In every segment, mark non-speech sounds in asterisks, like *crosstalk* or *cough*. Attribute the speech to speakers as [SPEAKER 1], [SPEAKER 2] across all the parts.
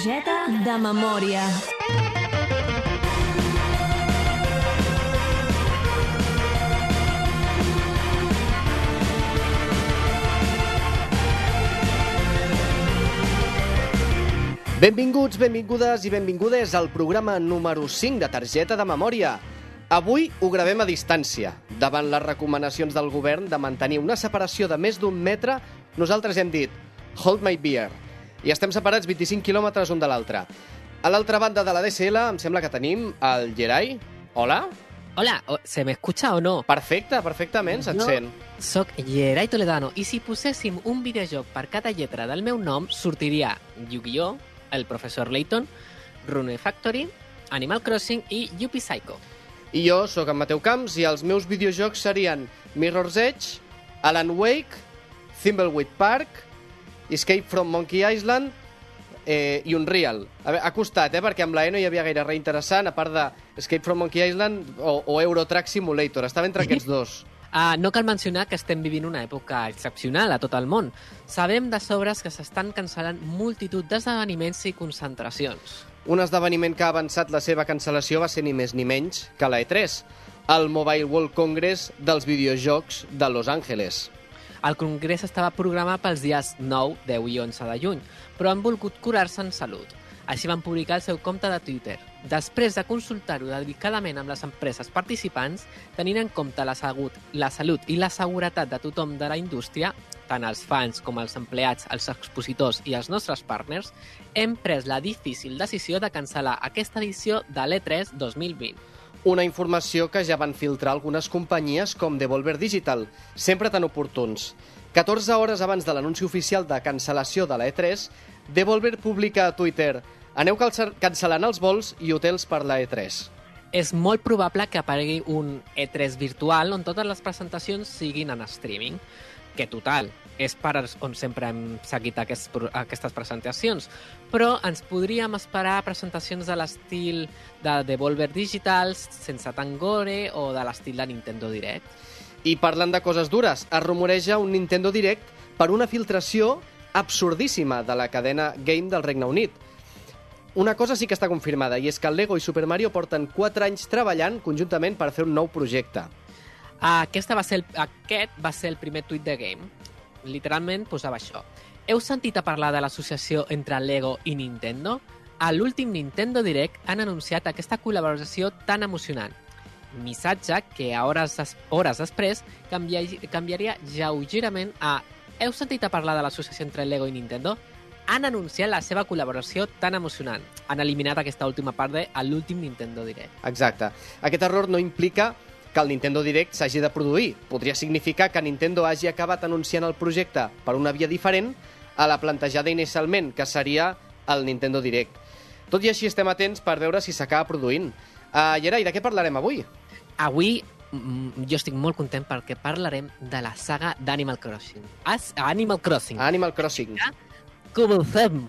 [SPEAKER 1] Targeta de memòria.
[SPEAKER 2] Benvinguts, benvingudes i benvingudes al programa número 5 de Targeta de Memòria. Avui ho gravem a distància. Davant les recomanacions del govern de mantenir una separació de més d'un metre, nosaltres hem dit Hold my beer. I estem separats 25 quilòmetres un de l'altre. A l'altra banda de la DSL em sembla que tenim el Gerai. Hola?
[SPEAKER 3] Hola, ¿se me escucha o no?
[SPEAKER 2] Perfecte, perfectament, se't sent.
[SPEAKER 3] Soc Gerai Toledano i si poséssim un videojoc per cada lletra del meu nom sortiria Yu-Gi-Oh!, el professor Layton, Rune Factory, Animal Crossing i Yuppie Psycho.
[SPEAKER 2] I jo sóc en Mateu Camps i els meus videojocs serien Mirror's Edge, Alan Wake, Thimbleweed Park, Escape from Monkey Island eh, i Unreal. A veure, ha costat, eh, perquè amb la E no hi havia gaire res interessant, a part de Escape from Monkey Island o, o Euro Truck Simulator. Estava entre aquests dos.
[SPEAKER 3] Uh, *laughs* no cal mencionar que estem vivint una època excepcional a tot el món. Sabem de sobres que s'estan cancel·lant multitud d'esdeveniments i concentracions.
[SPEAKER 2] Un esdeveniment que ha avançat la seva cancel·lació va ser ni més ni menys que la E3, el Mobile World Congress dels videojocs de Los Angeles.
[SPEAKER 3] El congrés estava programat pels dies 9, 10 i 11 de juny, però han volgut curar-se en salut. Així van publicar el seu compte de Twitter. Després de consultar-ho dedicadament amb les empreses participants, tenint en compte la, salut, la salut i la seguretat de tothom de la indústria, tant els fans com els empleats, els expositors i els nostres partners, hem pres la difícil decisió de cancel·lar aquesta edició de l'E3 2020.
[SPEAKER 2] Una informació que ja van filtrar algunes companyies com Devolver Digital, sempre tan oportuns. 14 hores abans de l'anunci oficial de cancel·lació de la E3, Devolver publica a Twitter Aneu cancel·lant els vols i hotels per la E E3.
[SPEAKER 3] És molt probable que aparegui un E3 virtual on totes les presentacions siguin en streaming, que total, és per on sempre hem seguit aquests, pro- aquestes presentacions, però ens podríem esperar presentacions de l'estil de Devolver Digital, sense tant gore, o de l'estil de Nintendo Direct.
[SPEAKER 2] I parlant de coses dures, es rumoreja un Nintendo Direct per una filtració absurdíssima de la cadena Game del Regne Unit. Una cosa sí que està confirmada, i és que el Lego i Super Mario porten 4 anys treballant conjuntament per fer un nou projecte.
[SPEAKER 3] Aquesta va ser el, aquest va ser el primer tuit de Game. Literalment posava això. Heu sentit a parlar de l'associació entre Lego i Nintendo? A l'últim Nintendo Direct han anunciat aquesta col·laboració tan emocionant. Missatge que a hores, des- hores després canvia, canviaria lleugerament a Heu sentit a parlar de l'associació entre Lego i Nintendo? Han anunciat la seva col·laboració tan emocionant. Han eliminat aquesta última part de l'últim Nintendo Direct.
[SPEAKER 2] Exacte. Aquest error no implica que el Nintendo Direct s'hagi de produir. Podria significar que Nintendo hagi acabat anunciant el projecte per una via diferent a la plantejada inicialment, que seria el Nintendo Direct. Tot i així estem atents per veure si s'acaba produint. Uh, Gerai, de què parlarem avui?
[SPEAKER 3] Avui mm, jo estic molt content perquè parlarem de la saga d'Animal Crossing. As Animal Crossing.
[SPEAKER 2] Animal Crossing.
[SPEAKER 3] Comencem!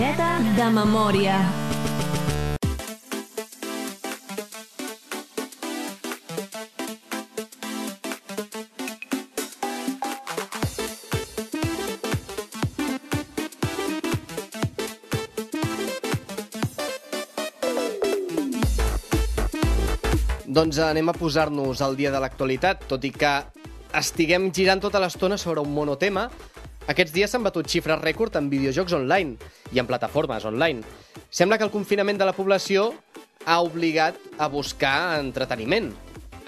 [SPEAKER 1] Targeta de memòria.
[SPEAKER 2] Doncs anem a posar-nos al dia de l'actualitat, tot i que estiguem girant tota l'estona sobre un monotema, aquests dies s'han batut xifres rècord en videojocs online i en plataformes online. Sembla que el confinament de la població ha obligat a buscar entreteniment.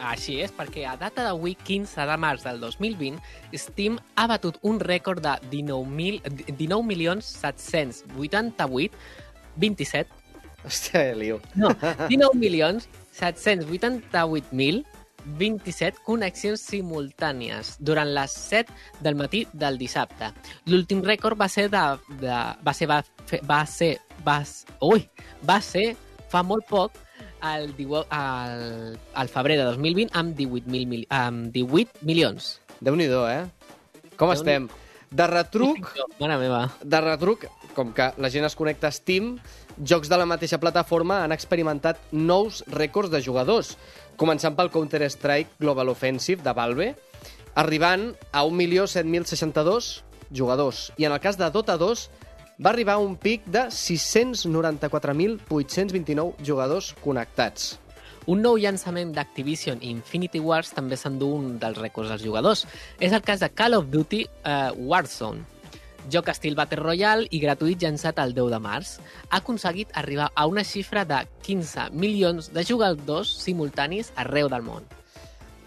[SPEAKER 3] Així és, perquè a data d'avui, 15 de març del 2020, Steam ha batut un rècord de 19.788 19 27
[SPEAKER 2] Hòstia, Eliu.
[SPEAKER 3] no, 19 milions 788.000 27 connexions simultànies durant les 7 del matí del dissabte. L'últim rècord va ser de, de va ser va, fe- va ser va, ui, va ser fa molt poc al, diu- al, al febrer de 2020 amb 18, mil, amb 18 milions.
[SPEAKER 2] Déu-n'hi-do, eh? Com
[SPEAKER 3] Déu-n'hi-
[SPEAKER 2] estem? De retruc,
[SPEAKER 3] Mare meva.
[SPEAKER 2] de retruc, com que la gent es connecta a Steam, jocs de la mateixa plataforma han experimentat nous rècords de jugadors, començant pel Counter-Strike Global Offensive de Valve, arribant a 1.007.062 jugadors. I en el cas de Dota 2 va arribar a un pic de 694.829 jugadors connectats.
[SPEAKER 3] Un nou llançament d'Activision Infinity Wars també s'endú un dels rècords dels jugadors. És el cas de Call of Duty uh, Warzone. Joc estil Battle Royale i gratuït llançat el 10 de març, ha aconseguit arribar a una xifra de 15 milions de jugadors simultanis arreu del món.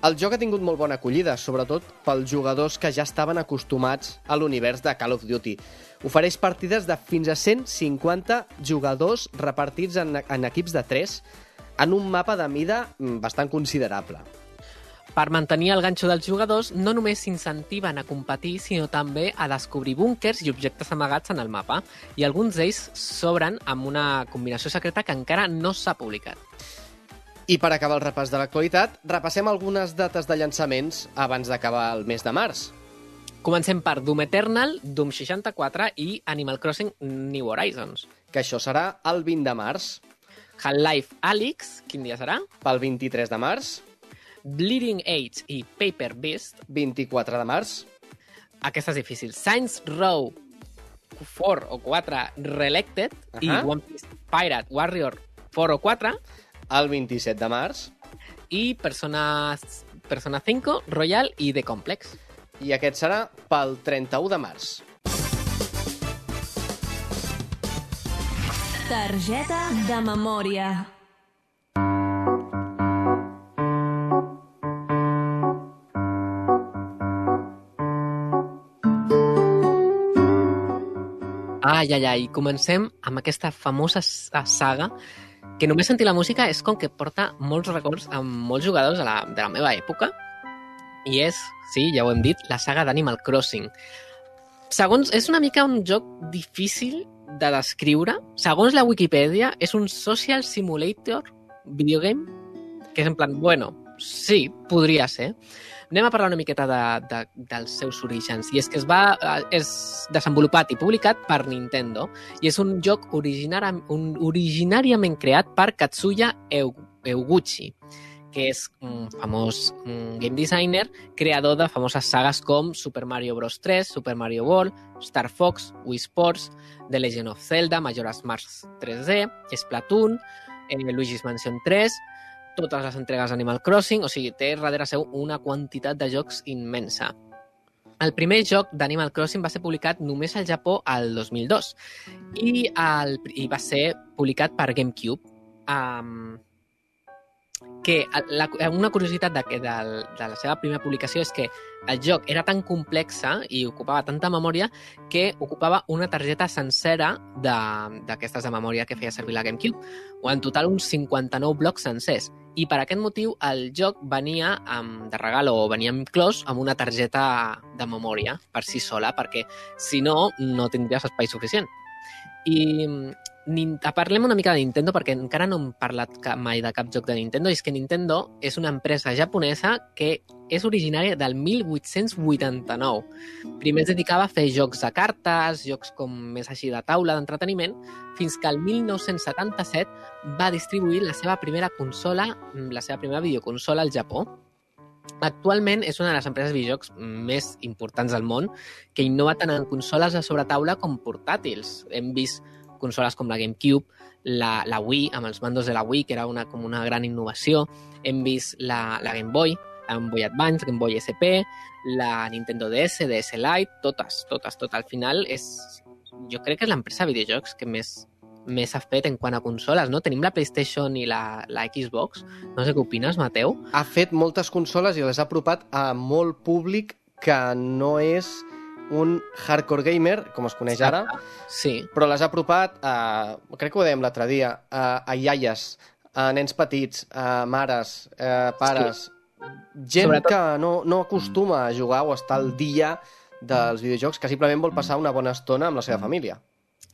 [SPEAKER 2] El joc ha tingut molt bona acollida, sobretot pels jugadors que ja estaven acostumats a l'univers de Call of Duty. Ofereix partides de fins a 150 jugadors repartits en, en equips de 3 en un mapa de mida mm, bastant considerable.
[SPEAKER 3] Per mantenir el ganxo dels jugadors, no només s'incentiven a competir, sinó també a descobrir búnkers i objectes amagats en el mapa, i alguns d'ells s'obren amb una combinació secreta que encara no s'ha publicat.
[SPEAKER 2] I per acabar el repàs de l'actualitat, repassem algunes dates de llançaments abans d'acabar el mes de març.
[SPEAKER 3] Comencem per Doom Eternal, Doom 64 i Animal Crossing New Horizons.
[SPEAKER 2] que això serà el 20 de març.
[SPEAKER 3] Half-Life Alyx, quin dia serà?
[SPEAKER 2] Pel 23 de març,
[SPEAKER 3] Bleeding Age i Paper Beast,
[SPEAKER 2] 24 de març,
[SPEAKER 3] aquesta és difícil. Saints Row 4 o 4 Reelected uh -huh. i. One Piece Pirate Warrior 4 o 4
[SPEAKER 2] el 27 de març,
[SPEAKER 3] i Persona, Persona 5 Royal i The Complex.
[SPEAKER 2] i aquest serà pel 31 de març.
[SPEAKER 1] Targeta de memòria.
[SPEAKER 3] Ai, ai, ai, comencem amb aquesta famosa s- saga que només sentir la música és com que porta molts records amb molts jugadors de la, de la meva època i és, sí, ja ho hem dit, la saga d'Animal Crossing. Segons, és una mica un joc difícil de descriure. Segons la Wikipedia, és un social simulator videogame que és en plan, bueno, sí, podria ser. Anem a parlar una miqueta de, de, dels seus orígens. I és que es va, eh, és desenvolupat i publicat per Nintendo i és un joc originari, un, originàriament creat per Katsuya Eu- Euguchi, que és un famós game designer, creador de famoses sagues com Super Mario Bros. 3, Super Mario World, Star Fox, Wii Sports, The Legend of Zelda, Majora's Mask 3D, Splatoon, eh, Luigi's Mansion 3, totes les entregues Animal Crossing, o sigui, té darrere seu una quantitat de jocs immensa. El primer joc d'Animal Crossing va ser publicat només al Japó al 2002 i, el, i va ser publicat per GameCube. Um, que la, una curiositat de, de, de la seva primera publicació és que el joc era tan complexa i ocupava tanta memòria que ocupava una targeta sencera d'aquestes de, de memòria que feia servir la GameCube, o en total uns 59 blocs sencers. I per aquest motiu el joc venia amb, de regal o venia inclòs amb una targeta de memòria per si sola, perquè si no, no tindries espai suficient. I parlem una mica de Nintendo perquè encara no hem parlat mai de cap joc de Nintendo i és que Nintendo és una empresa japonesa que és originària del 1889. Primer es dedicava a fer jocs de cartes, jocs com més així de taula, d'entreteniment, fins que el 1977 va distribuir la seva primera consola, la seva primera videoconsola al Japó. Actualment és una de les empreses de videojocs més importants del món que innova tant en consoles de sobretaula com portàtils. Hem vist consoles com la GameCube, la, la Wii, amb els mandos de la Wii, que era una, com una gran innovació. Hem vist la, la Game Boy, Game Boy Advance, Game Boy SP, la Nintendo DS, DS Lite, totes, totes, tot. Al final és... Jo crec que és l'empresa de videojocs que més, més ha fet en quant a consoles, no? Tenim la PlayStation i la, la Xbox. No sé què opines, Mateu.
[SPEAKER 2] Ha fet moltes consoles i les ha apropat a molt públic que no és un hardcore gamer, com es coneix ara,
[SPEAKER 3] Sí,
[SPEAKER 2] però les ha apropat a, crec que ho dèiem l'altre dia, a, a iaies, a nens petits, a mares, a pares, gent
[SPEAKER 3] Sobretot-
[SPEAKER 2] que no, no acostuma a jugar o estar al dia dels videojocs, que simplement vol passar una bona estona amb la seva família.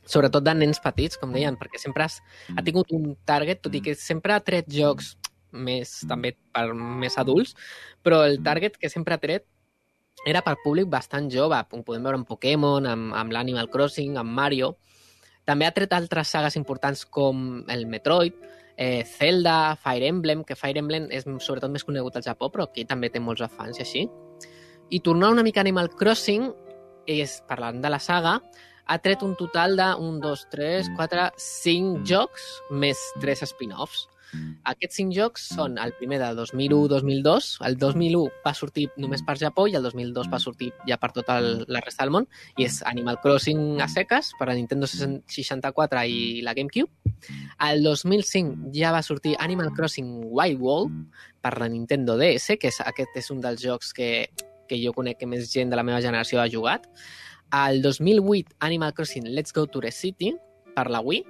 [SPEAKER 3] sobretot de nens petits, com deien, perquè sempre has, ha tingut un target, tot i que sempre ha tret jocs més també per més adults, però el target que sempre ha tret era per públic bastant jove. Ho podem veure en Pokémon, amb, amb l'Animal Crossing, amb Mario. També ha tret altres sagues importants com el Metroid, eh, Zelda, Fire Emblem, que Fire Emblem és sobretot més conegut al Japó, però aquí també té molts de fans i així. I tornant una mica a Animal Crossing, és, parlant de la saga, ha tret un total de 1, 2, 3, 4, 5 jocs més 3 spin-offs. Aquests 5 jocs són el primer de 2001-2002, el 2001 va sortir només per Japó i el 2002 va sortir ja per tota el, la resta del món, i és Animal Crossing a seques per a Nintendo 64 i la GameCube. El 2005 ja va sortir Animal Crossing Wild World per la Nintendo DS, que és, aquest és un dels jocs que, que jo conec que més gent de la meva generació ha jugat. El 2008, Animal Crossing Let's Go to the City, per la Wii,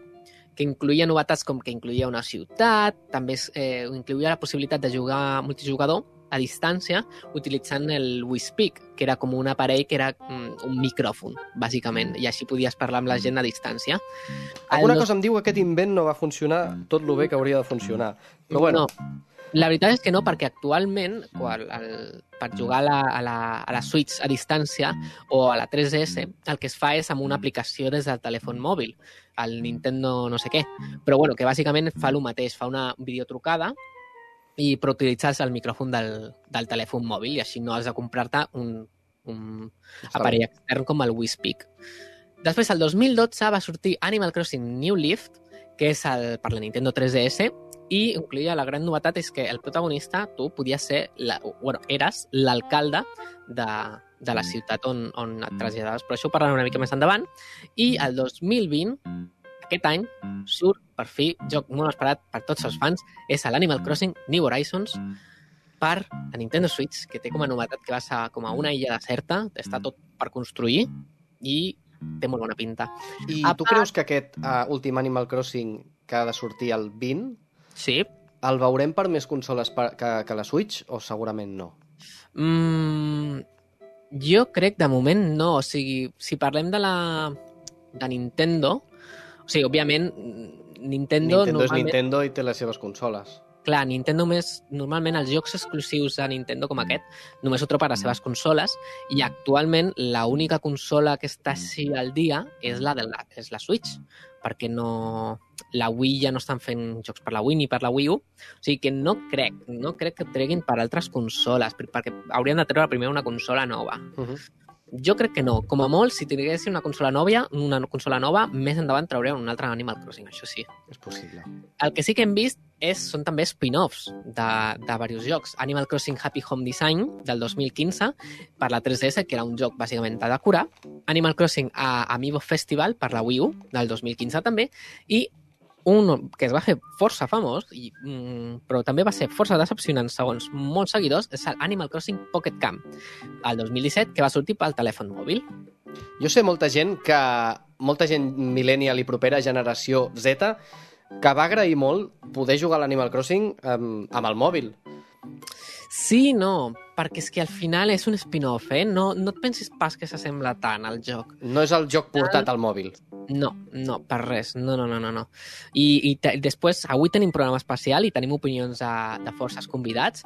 [SPEAKER 3] que incluïa novetats com que incluïa una ciutat, també eh, incluïa la possibilitat de jugar multijugador a distància utilitzant el Wii Speak, que era com un aparell que era mm, un micròfon, bàsicament, i així podies parlar amb la gent a distància.
[SPEAKER 2] Alguna
[SPEAKER 3] El
[SPEAKER 2] cosa em diu que aquest invent no va funcionar tot lo bé que hauria de funcionar. Però bueno,
[SPEAKER 3] No. La veritat és que no, perquè actualment, quan el, per jugar a la, a, la, a la Switch a distància o a la 3DS, el que es fa és amb una aplicació des del telèfon mòbil, el Nintendo no sé què. Però bueno, que bàsicament fa el mateix, fa una videotrucada i però utilitzes el micròfon del, del telèfon mòbil i així no has de comprar-te un, un aparell extern com el Wii Speak. Després, el 2012, va sortir Animal Crossing New Leaf, que és el, per la Nintendo 3DS, i incluïa la gran novetat és que el protagonista, tu, podies ser, la, bueno, eres l'alcalde de, de la ciutat on, on et traslladaves. Però això ho parlarem una mica més endavant. I el 2020, aquest any, surt, per fi, joc molt esperat per tots els fans, és l'Animal Crossing New Horizons, per la Nintendo Switch, que té com a novetat que va ser com a una illa deserta, està tot per construir i té molt bona pinta.
[SPEAKER 2] I
[SPEAKER 3] A
[SPEAKER 2] tu
[SPEAKER 3] part-
[SPEAKER 2] creus que aquest uh, últim Animal Crossing que ha de sortir el 20
[SPEAKER 3] Sí,
[SPEAKER 2] el veurem per més consoles per, que, que la Switch o segurament no?
[SPEAKER 3] Mm, jo crec de moment no. O sigui, si parlem de la de Nintendo, o sigui, òbviament, Nintendo,
[SPEAKER 2] Nintendo és
[SPEAKER 3] normalment,
[SPEAKER 2] Nintendo i té les seves consoles.
[SPEAKER 3] Clar, Nintendo només, normalment els jocs exclusius de Nintendo com aquest només ho troba a les seves consoles i actualment la única consola que està així al dia és la, de la, és la Switch perquè no, la Wii ja no estan fent jocs per la Wii ni per la Wii U. O sigui que no crec, no crec que treguin per altres consoles, per- perquè haurien de treure primer una consola nova.
[SPEAKER 2] Uh -huh.
[SPEAKER 3] Jo crec que no. Com a molt, si tinguessin una consola nova, una consola nova, més endavant traurien un altre Animal Crossing, això sí.
[SPEAKER 2] És possible.
[SPEAKER 3] El que sí que hem vist és, són també spin-offs de, de diversos jocs. Animal Crossing Happy Home Design, del 2015, per la 3DS, que era un joc bàsicament de decorar. Animal Crossing a Amiibo Festival, per la Wii U, del 2015 també. I un que es va fer força famós, i, mm, però també va ser força decepcionant segons molts seguidors, és l'Animal Crossing Pocket Camp, el 2017, que va sortir pel telèfon mòbil.
[SPEAKER 2] Jo sé molta gent que... Molta gent millennial i propera, generació Z, que va agrair molt poder jugar a l'Animal Crossing amb, amb el mòbil.
[SPEAKER 3] Sí, no, perquè és que al final és un spin-off, eh? No, no et pensis pas que s'assembla tant al joc.
[SPEAKER 2] No és el joc portat al mòbil.
[SPEAKER 3] No, no, per res. No, no, no, no. no. I, i després, avui tenim programa especial i tenim opinions de, de forces convidats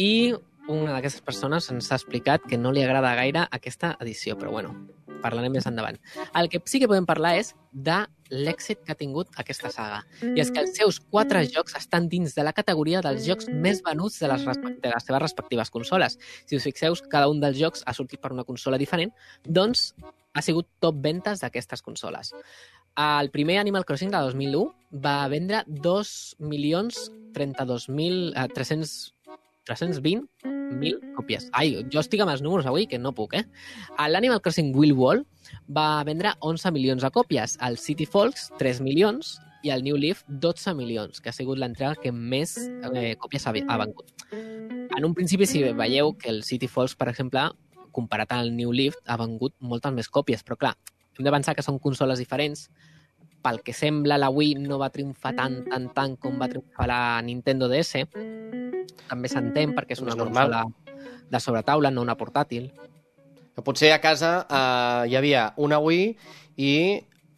[SPEAKER 3] i una d'aquestes persones ens ha explicat que no li agrada gaire aquesta edició, però bueno, parlarem més endavant. El que sí que podem parlar és de l'èxit que ha tingut aquesta saga. I és que els seus quatre jocs estan dins de la categoria dels jocs més venuts de les, de les seves respectives consoles. Si us fixeu, cada un dels jocs ha sortit per una consola diferent, doncs ha sigut top ventes d'aquestes consoles. El primer Animal Crossing de 2001 va vendre 2 milions 32.000... Eh, 300 320.000 còpies. Ai, jo estic amb els números avui, que no puc, eh? L'Animal Crossing Will Wall va vendre 11 milions de còpies, el City Folks 3 milions i el New Leaf 12 milions, que ha sigut l'entrega que més eh, còpies ha, ha vengut. En un principi, si veieu que el City Folks, per exemple, comparat al New Leaf, ha vengut moltes més còpies, però clar, hem de pensar que són consoles diferents, pel que sembla la Wii no va triomfar tant, tant, tant com va triomfar la Nintendo DS. També s'entén perquè és una
[SPEAKER 2] És normal.
[SPEAKER 3] consola de sobretaula, no una portàtil.
[SPEAKER 2] Que potser a casa eh, hi havia una Wii i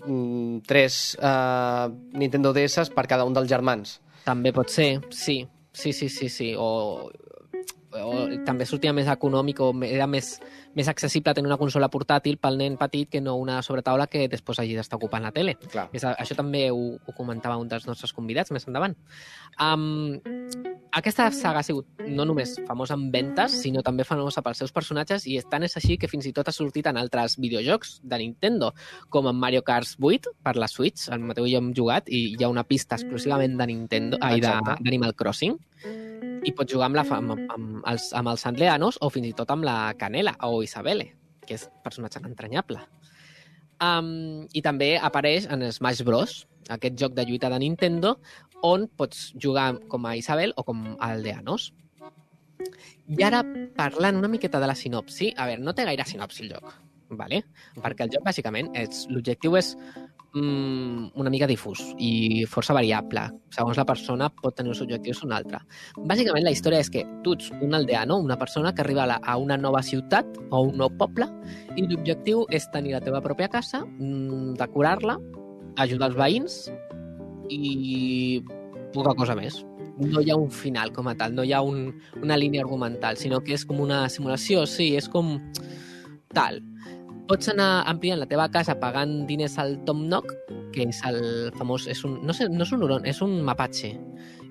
[SPEAKER 2] mm, tres eh, Nintendo DS per cada un dels germans.
[SPEAKER 3] També pot ser, sí. Sí, sí, sí, sí. O, o també sortia més econòmic o era més, més accessible tenir una consola portàtil pel nen petit que no una sobretaula que després hagi d'estar ocupant la tele.
[SPEAKER 2] Clar.
[SPEAKER 3] És, això també ho, ho comentava un dels nostres convidats més endavant. Um, aquesta saga ha sigut no només famosa en ventes, sinó també famosa pels seus personatges i tant és així que fins i tot ha sortit en altres videojocs de Nintendo, com en Mario Kart 8 per la Switch, el Mateu i jo hem jugat, i hi ha una pista exclusivament de Nintendo, ai, d'Animal Crossing, i pots jugar amb, la, amb, amb, els, amb els Andleanos o fins i tot amb la Canela o Isabelle, que és personatge entranyable. Um, I també apareix en Smash Bros, aquest joc de lluita de Nintendo, on pots jugar com a Isabel o com a Aldeanos. I ara, parlant una miqueta de la sinopsi, a veure, no té gaire sinopsi el joc, vale? perquè el joc, bàsicament, és l'objectiu és mm, una mica difús i força variable. Segons la persona pot tenir uns objectius o un altre. Bàsicament, la història és que tu ets un aldeano, una persona que arriba a, una nova ciutat o un nou poble i l'objectiu és tenir la teva pròpia casa, mm, decorar-la, ajudar els veïns i poca cosa més. No hi ha un final com a tal, no hi ha un, una línia argumental, sinó que és com una simulació, sí, és com tal. Pots anar ampliant la teva casa pagant diners al Tom Nook, que és el famós... És un, no, sé, no és un huron, és un mapache.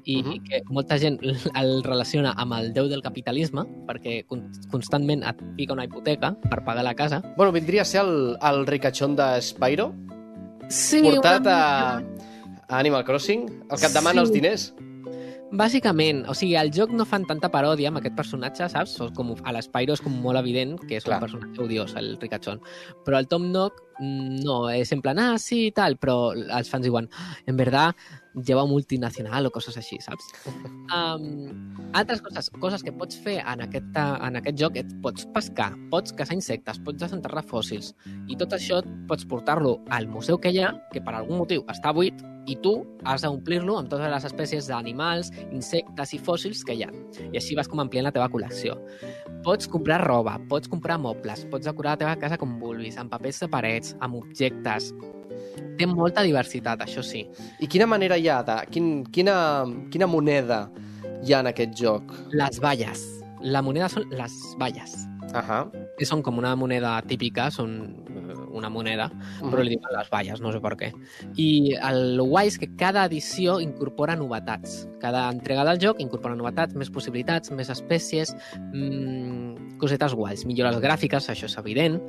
[SPEAKER 3] I uh
[SPEAKER 2] Mhm.
[SPEAKER 3] -huh. que molta gent *laughs* el relaciona amb el déu del capitalisme, perquè con- constantment et pica una hipoteca per pagar la casa.
[SPEAKER 2] Bueno, vindria a ser el, el ricachón de Spyro,
[SPEAKER 3] Sí,
[SPEAKER 2] portat
[SPEAKER 3] una
[SPEAKER 2] a, a Animal Crossing, el que et demana
[SPEAKER 3] Sí.
[SPEAKER 2] els diners.
[SPEAKER 3] Bàsicament, o sigui, al joc no fan tanta paròdia amb aquest personatge, saps? O com, a l'Spyro és com molt evident que és
[SPEAKER 2] Clar.
[SPEAKER 3] un personatge odiós, el ricachón. Però el Tom Nook, mm, no, és en plan, ah, sí, tal, però els fans diuen, "Ah, en verdad, lleva multinacional o coses així, saps? *laughs* Um, altres coses, coses que pots fer en aquest, en aquest joc, et pots pescar, pots caçar insectes, pots desenterrar fòssils, i tot això pots portar-lo al museu que hi ha, que per algun motiu està buit, i tu has d'omplir-lo amb totes les espècies d'animals, insectes i fòssils que hi ha. I així vas com ampliant la teva col·lecció. Pots comprar roba, pots comprar mobles, pots decorar la teva casa com vulguis, amb papers de parets, amb objectes... Té molta diversitat, això sí.
[SPEAKER 2] I quina manera hi ha de... Quin, quina, quina moneda hi ha en aquest joc?
[SPEAKER 3] Les valles. La moneda són les valles.
[SPEAKER 2] Ahà.
[SPEAKER 3] Que són com una moneda típica, són una moneda, però li diuen les valles, no sé per què. I el guai és que cada edició incorpora novetats. Cada entrega del joc incorpora novetats, més possibilitats, més espècies, mmm, cosetes guais, millores gràfiques, això és evident.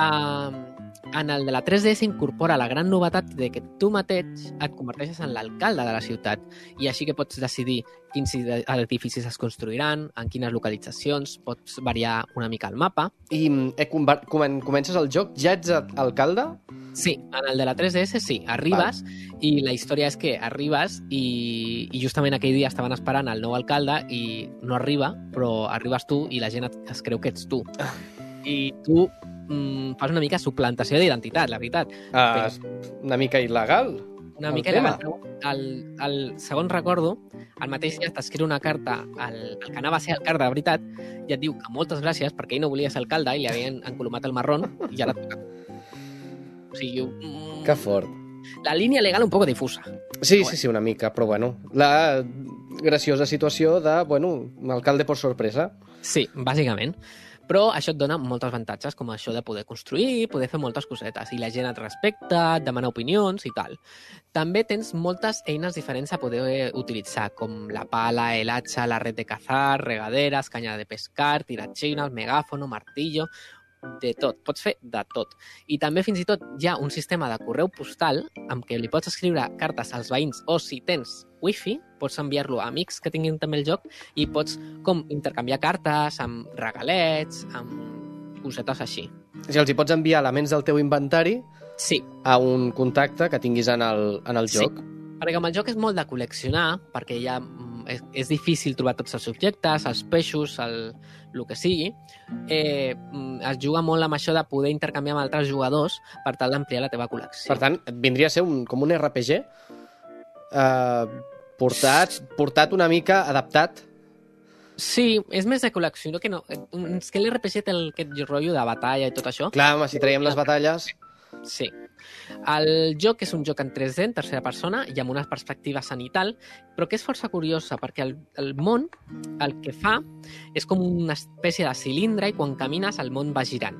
[SPEAKER 3] Uh, en el de la 3DS incorpora la gran novetat de que tu mateix et converteixes en l'alcalde de la ciutat i així que pots decidir quins edificis es construiran, en quines localitzacions, pots variar una mica el mapa.
[SPEAKER 2] I eh, conver- comen- comences el joc, ja ets alcalde?
[SPEAKER 3] Sí, en el de la 3DS sí, arribes i la història és que arribes i, i justament aquell dia estaven esperant el nou alcalde i no arriba, però arribes tu i la gent es creu que ets tu. I tu mm, fas una mica suplantació d'identitat, la veritat.
[SPEAKER 2] Uh, una mica il·legal.
[SPEAKER 3] Una
[SPEAKER 2] El
[SPEAKER 3] mica
[SPEAKER 2] tema.
[SPEAKER 3] il·legal. El, el, segons recordo, el mateix dia t'escriu una carta al, al que anava a ser alcalde de veritat i et diu que moltes gràcies perquè ell no volia ser alcalde i li havien encolomat el marrón i ja l'ha tocat. O sigui, mm,
[SPEAKER 2] Que fort.
[SPEAKER 3] la línia legal un poco difusa.
[SPEAKER 2] Sí, sí, sí, una mica, però bueno, la graciosa situació de, bueno, alcalde por sorpresa.
[SPEAKER 3] Sí, bàsicament. Però això et dona molts avantatges, com això de poder construir, poder fer moltes cosetes, i la gent et respecta, et demana opinions i tal. També tens moltes eines diferents a poder utilitzar, com la pala, el hacha, la red de cazar, regaderes, canya de pescar, tiratxines, megàfono, martillo... de tot, pots fer de tot. I també fins i tot hi ha un sistema de correu postal amb què li pots escriure cartes als veïns o si tens wifi, pots enviar-lo a amics que tinguin també el joc i pots com intercanviar cartes amb regalets, amb cosetes així.
[SPEAKER 2] Si els hi pots enviar elements del teu inventari
[SPEAKER 3] Sí,
[SPEAKER 2] a un contacte que tinguis en el, en el
[SPEAKER 3] Sí.
[SPEAKER 2] joc.
[SPEAKER 3] perquè com el joc és molt de col·leccionar, perquè ja mm, és, és difícil trobar tots els objectes, els peixos, el, el que sigui, eh, mm, es juga molt amb això de poder intercanviar amb altres jugadors per tal d'ampliar la teva col·lecció.
[SPEAKER 2] Per tant, et vindria a ser un, com un RPG eh, portat, portat una mica adaptat.
[SPEAKER 3] Sí, és més de col·lecció que no... eh, És que l'RPG té el, aquest rotllo de batalla i tot això.
[SPEAKER 2] Clar, home, si traiem les batalles...
[SPEAKER 3] Sí. El joc és un joc en 3D, en tercera persona, i amb una perspectiva cenital, però que és força curiosa, perquè el, el món el que fa és com una espècie de cilindre i quan camines el món va girant.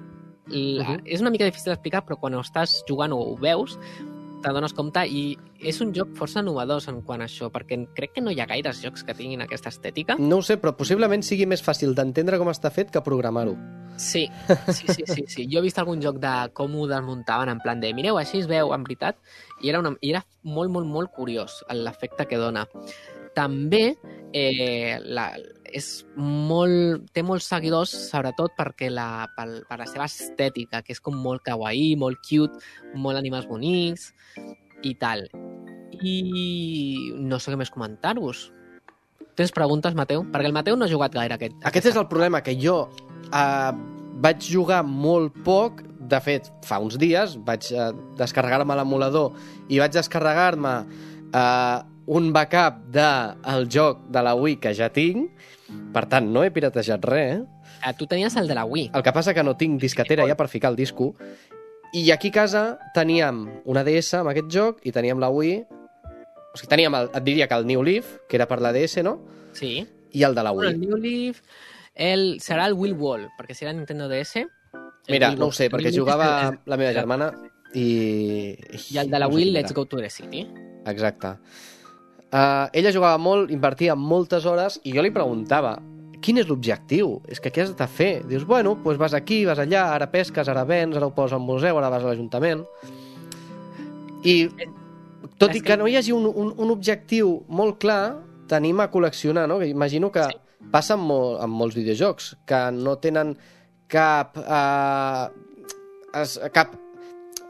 [SPEAKER 3] I, uh. -huh. És una mica difícil d'explicar, però quan ho estàs jugant o ho veus, t'adones compte i és un joc força innovador en quant a això, perquè crec que no hi ha gaires jocs que tinguin aquesta estètica.
[SPEAKER 2] No ho sé, però possiblement sigui més fàcil d'entendre com està fet que programar-ho.
[SPEAKER 3] Sí, sí, sí, sí, sí. Jo he vist algun joc de com ho desmuntaven, en plan de, mireu, així es veu, en veritat, i era, una, i era molt, molt, molt curiós l'efecte que dona. També eh, la, és molt, té molts seguidors, sobretot perquè la, per, per la seva estètica, que és com molt kawaii, molt cute, molt animals bonics i tal. I no sé què més comentar-vos. Tens preguntes, Mateu? Perquè el Mateu no ha jugat gaire aquest.
[SPEAKER 2] Aquest és el problema, que jo eh, vaig jugar molt poc, de fet, fa uns dies vaig eh, descarregar-me l'emulador i vaig descarregar-me eh, un backup del el joc de la Wii que ja tinc, per tant, no he piratejat res, eh?
[SPEAKER 3] Eh, Tu tenies el de la Wii.
[SPEAKER 2] El que passa que no tinc disquetera ja per ficar el disco. I aquí a casa teníem una DS amb aquest joc i teníem la Wii... O sigui, teníem, el, et diria que el New Leaf, que era per la DS, no?
[SPEAKER 3] Sí.
[SPEAKER 2] I el de la
[SPEAKER 3] Bueno, el
[SPEAKER 2] Wii.
[SPEAKER 3] New Leaf el, serà el Will Wall, perquè si era Nintendo DS...
[SPEAKER 2] Mira,
[SPEAKER 3] Wii
[SPEAKER 2] no ho sé, perquè jugava la meva germana i...
[SPEAKER 3] I el de la
[SPEAKER 2] no sé
[SPEAKER 3] Wii, Let's. Go to the City.
[SPEAKER 2] Exacte. Uh, ella jugava molt, invertia moltes hores i jo li preguntava quin és l'objectiu? És que què has de fer? Dius, bueno, doncs vas aquí, vas allà, ara pesques, ara vens, ara ho poses al museu, ara vas a l'Ajuntament. I tot
[SPEAKER 3] és
[SPEAKER 2] i
[SPEAKER 3] que-
[SPEAKER 2] no hi hagi un, un, un objectiu molt clar, tenim a col·leccionar, no? Imagino que
[SPEAKER 3] Sí.
[SPEAKER 2] passa amb, mol, amb molts videojocs, que no tenen cap... Uh, es, cap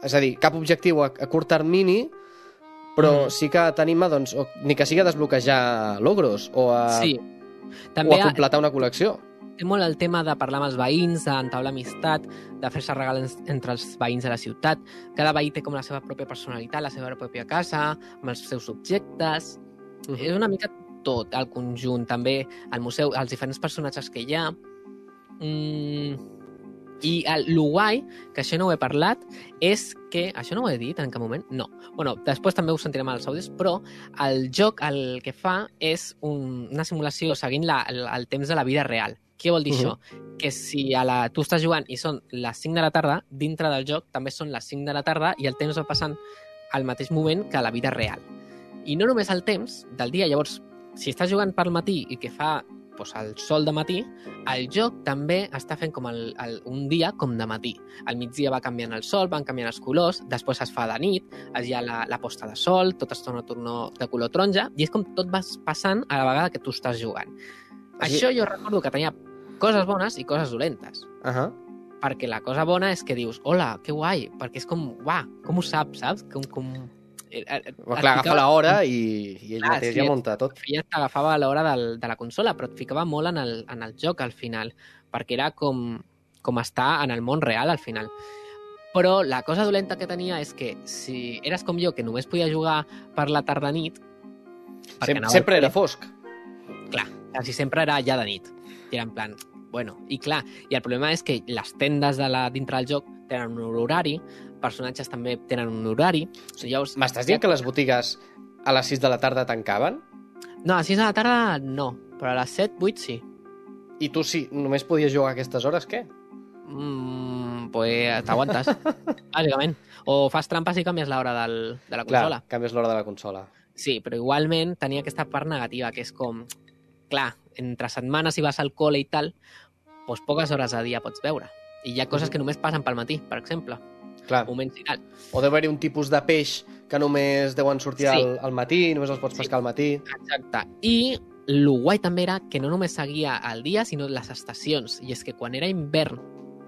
[SPEAKER 2] és a dir, cap objectiu a, a curt termini, però
[SPEAKER 3] Mm.
[SPEAKER 2] sí que tenim, a, doncs, o, ni que sigui a desbloquejar logros o a,
[SPEAKER 3] Sí.
[SPEAKER 2] o
[SPEAKER 3] També
[SPEAKER 2] a completar una col·lecció.
[SPEAKER 3] té molt el tema de parlar amb els veïns, d'entablar amistat, de fer-se regals entre els veïns de la ciutat. Cada veí té com la seva pròpia personalitat, la seva pròpia casa, amb els seus objectes.
[SPEAKER 2] Mhm.
[SPEAKER 3] És una mica tot el conjunt, també el museu, els diferents personatges que hi ha. Mm, I el, el guai, que això no ho he parlat, és que... Això no ho he dit en cap moment? No. bueno, després també ho sentirem als àudios, però el joc el que fa és un, una simulació seguint la, el, el temps de la vida real. Què vol dir
[SPEAKER 2] Mhm.
[SPEAKER 3] això? Que si a la, tu estàs jugant i són les 5 de la tarda, dintre del joc també són les 5 de la tarda i el temps va passant al mateix moment que a la vida real. I no només el temps del dia, llavors, si estàs jugant per matí i que fa doncs, el sol de matí, el joc també està fent com el, el, un dia com de matí. Al migdia va canviant el sol, van canviant els colors, després es fa de nit, hi ha la, la posta de sol, tot es torna a tornar de color taronja, i és com tot va passant a la vegada que tu estàs jugant.
[SPEAKER 2] Així-
[SPEAKER 3] Això jo recordo que tenia coses bones i coses dolentes.
[SPEAKER 2] Uh -huh.
[SPEAKER 3] Perquè la cosa bona és que dius, hola, que guai, perquè és com, uah, com ho saps, saps? Com, com...
[SPEAKER 2] Clar, agafa l'hora i, i ell
[SPEAKER 3] Clar,
[SPEAKER 2] mateix
[SPEAKER 3] sí,
[SPEAKER 2] ja munta tot.
[SPEAKER 3] feia t'agafava l'hora de la consola, però et ficava molt en el, en el joc al final, perquè era com, com estar en el món real al final. Però la cosa dolenta que tenia és que si eres com jo, que només podia jugar per la tarda-nit, perquè
[SPEAKER 2] Sem
[SPEAKER 3] anava al
[SPEAKER 2] sempre era fosc.
[SPEAKER 3] Clar, quasi sempre era ja de nit. I era en plan, bueno, i clar, i el problema és que les tendes de la, dintre del joc tenen un horari, personatges també tenen un horari, o sigui, llavors...
[SPEAKER 2] M'estàs dient que les botigues a les 6 de la tarda tancaven?
[SPEAKER 3] No, a les 6 de la tarda no, però a les 7, 8 sí.
[SPEAKER 2] I tu sí, només podies jugar a aquestes hores, què?
[SPEAKER 3] Mm, pues t'aguantes, *laughs* bàsicament. O fas trampes i canvies l'hora de la consola.
[SPEAKER 2] Clar, canvies l'hora de la consola.
[SPEAKER 3] Sí, però igualment tenia aquesta part negativa, que és com... Clar, entre setmanes si vas al col·le i tal, doncs poques hores a dia pots veure. I hi ha coses que només passen pel matí, per exemple.
[SPEAKER 2] Clar.
[SPEAKER 3] Moments i tal.
[SPEAKER 2] O deu haver-hi un tipus de peix que només deuen sortir
[SPEAKER 3] Sí.
[SPEAKER 2] al, al matí, només els pots
[SPEAKER 3] Sí.
[SPEAKER 2] pescar al matí.
[SPEAKER 3] Exacte. I el guai també era que no només seguia el dia, sinó les estacions. I és que quan era hivern,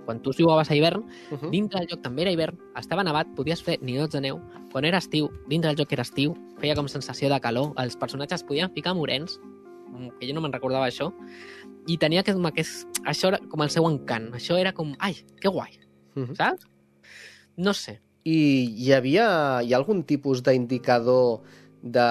[SPEAKER 3] quan tu jugaves a hivern,
[SPEAKER 2] Uh -huh.
[SPEAKER 3] dintre del joc també era hivern, estava nevat, podies fer ninots de neu. Quan era estiu, dintre del joc era estiu, feia com sensació de calor, els personatges podien ficar morens, mm, que jo no me'n recordava això, i tenia que, com aquest, això era com el seu encant, això era com, ai, que guai,
[SPEAKER 2] Uh -huh.
[SPEAKER 3] saps? No sé,
[SPEAKER 2] I hi havia hi ha algun tipus d'indicador de...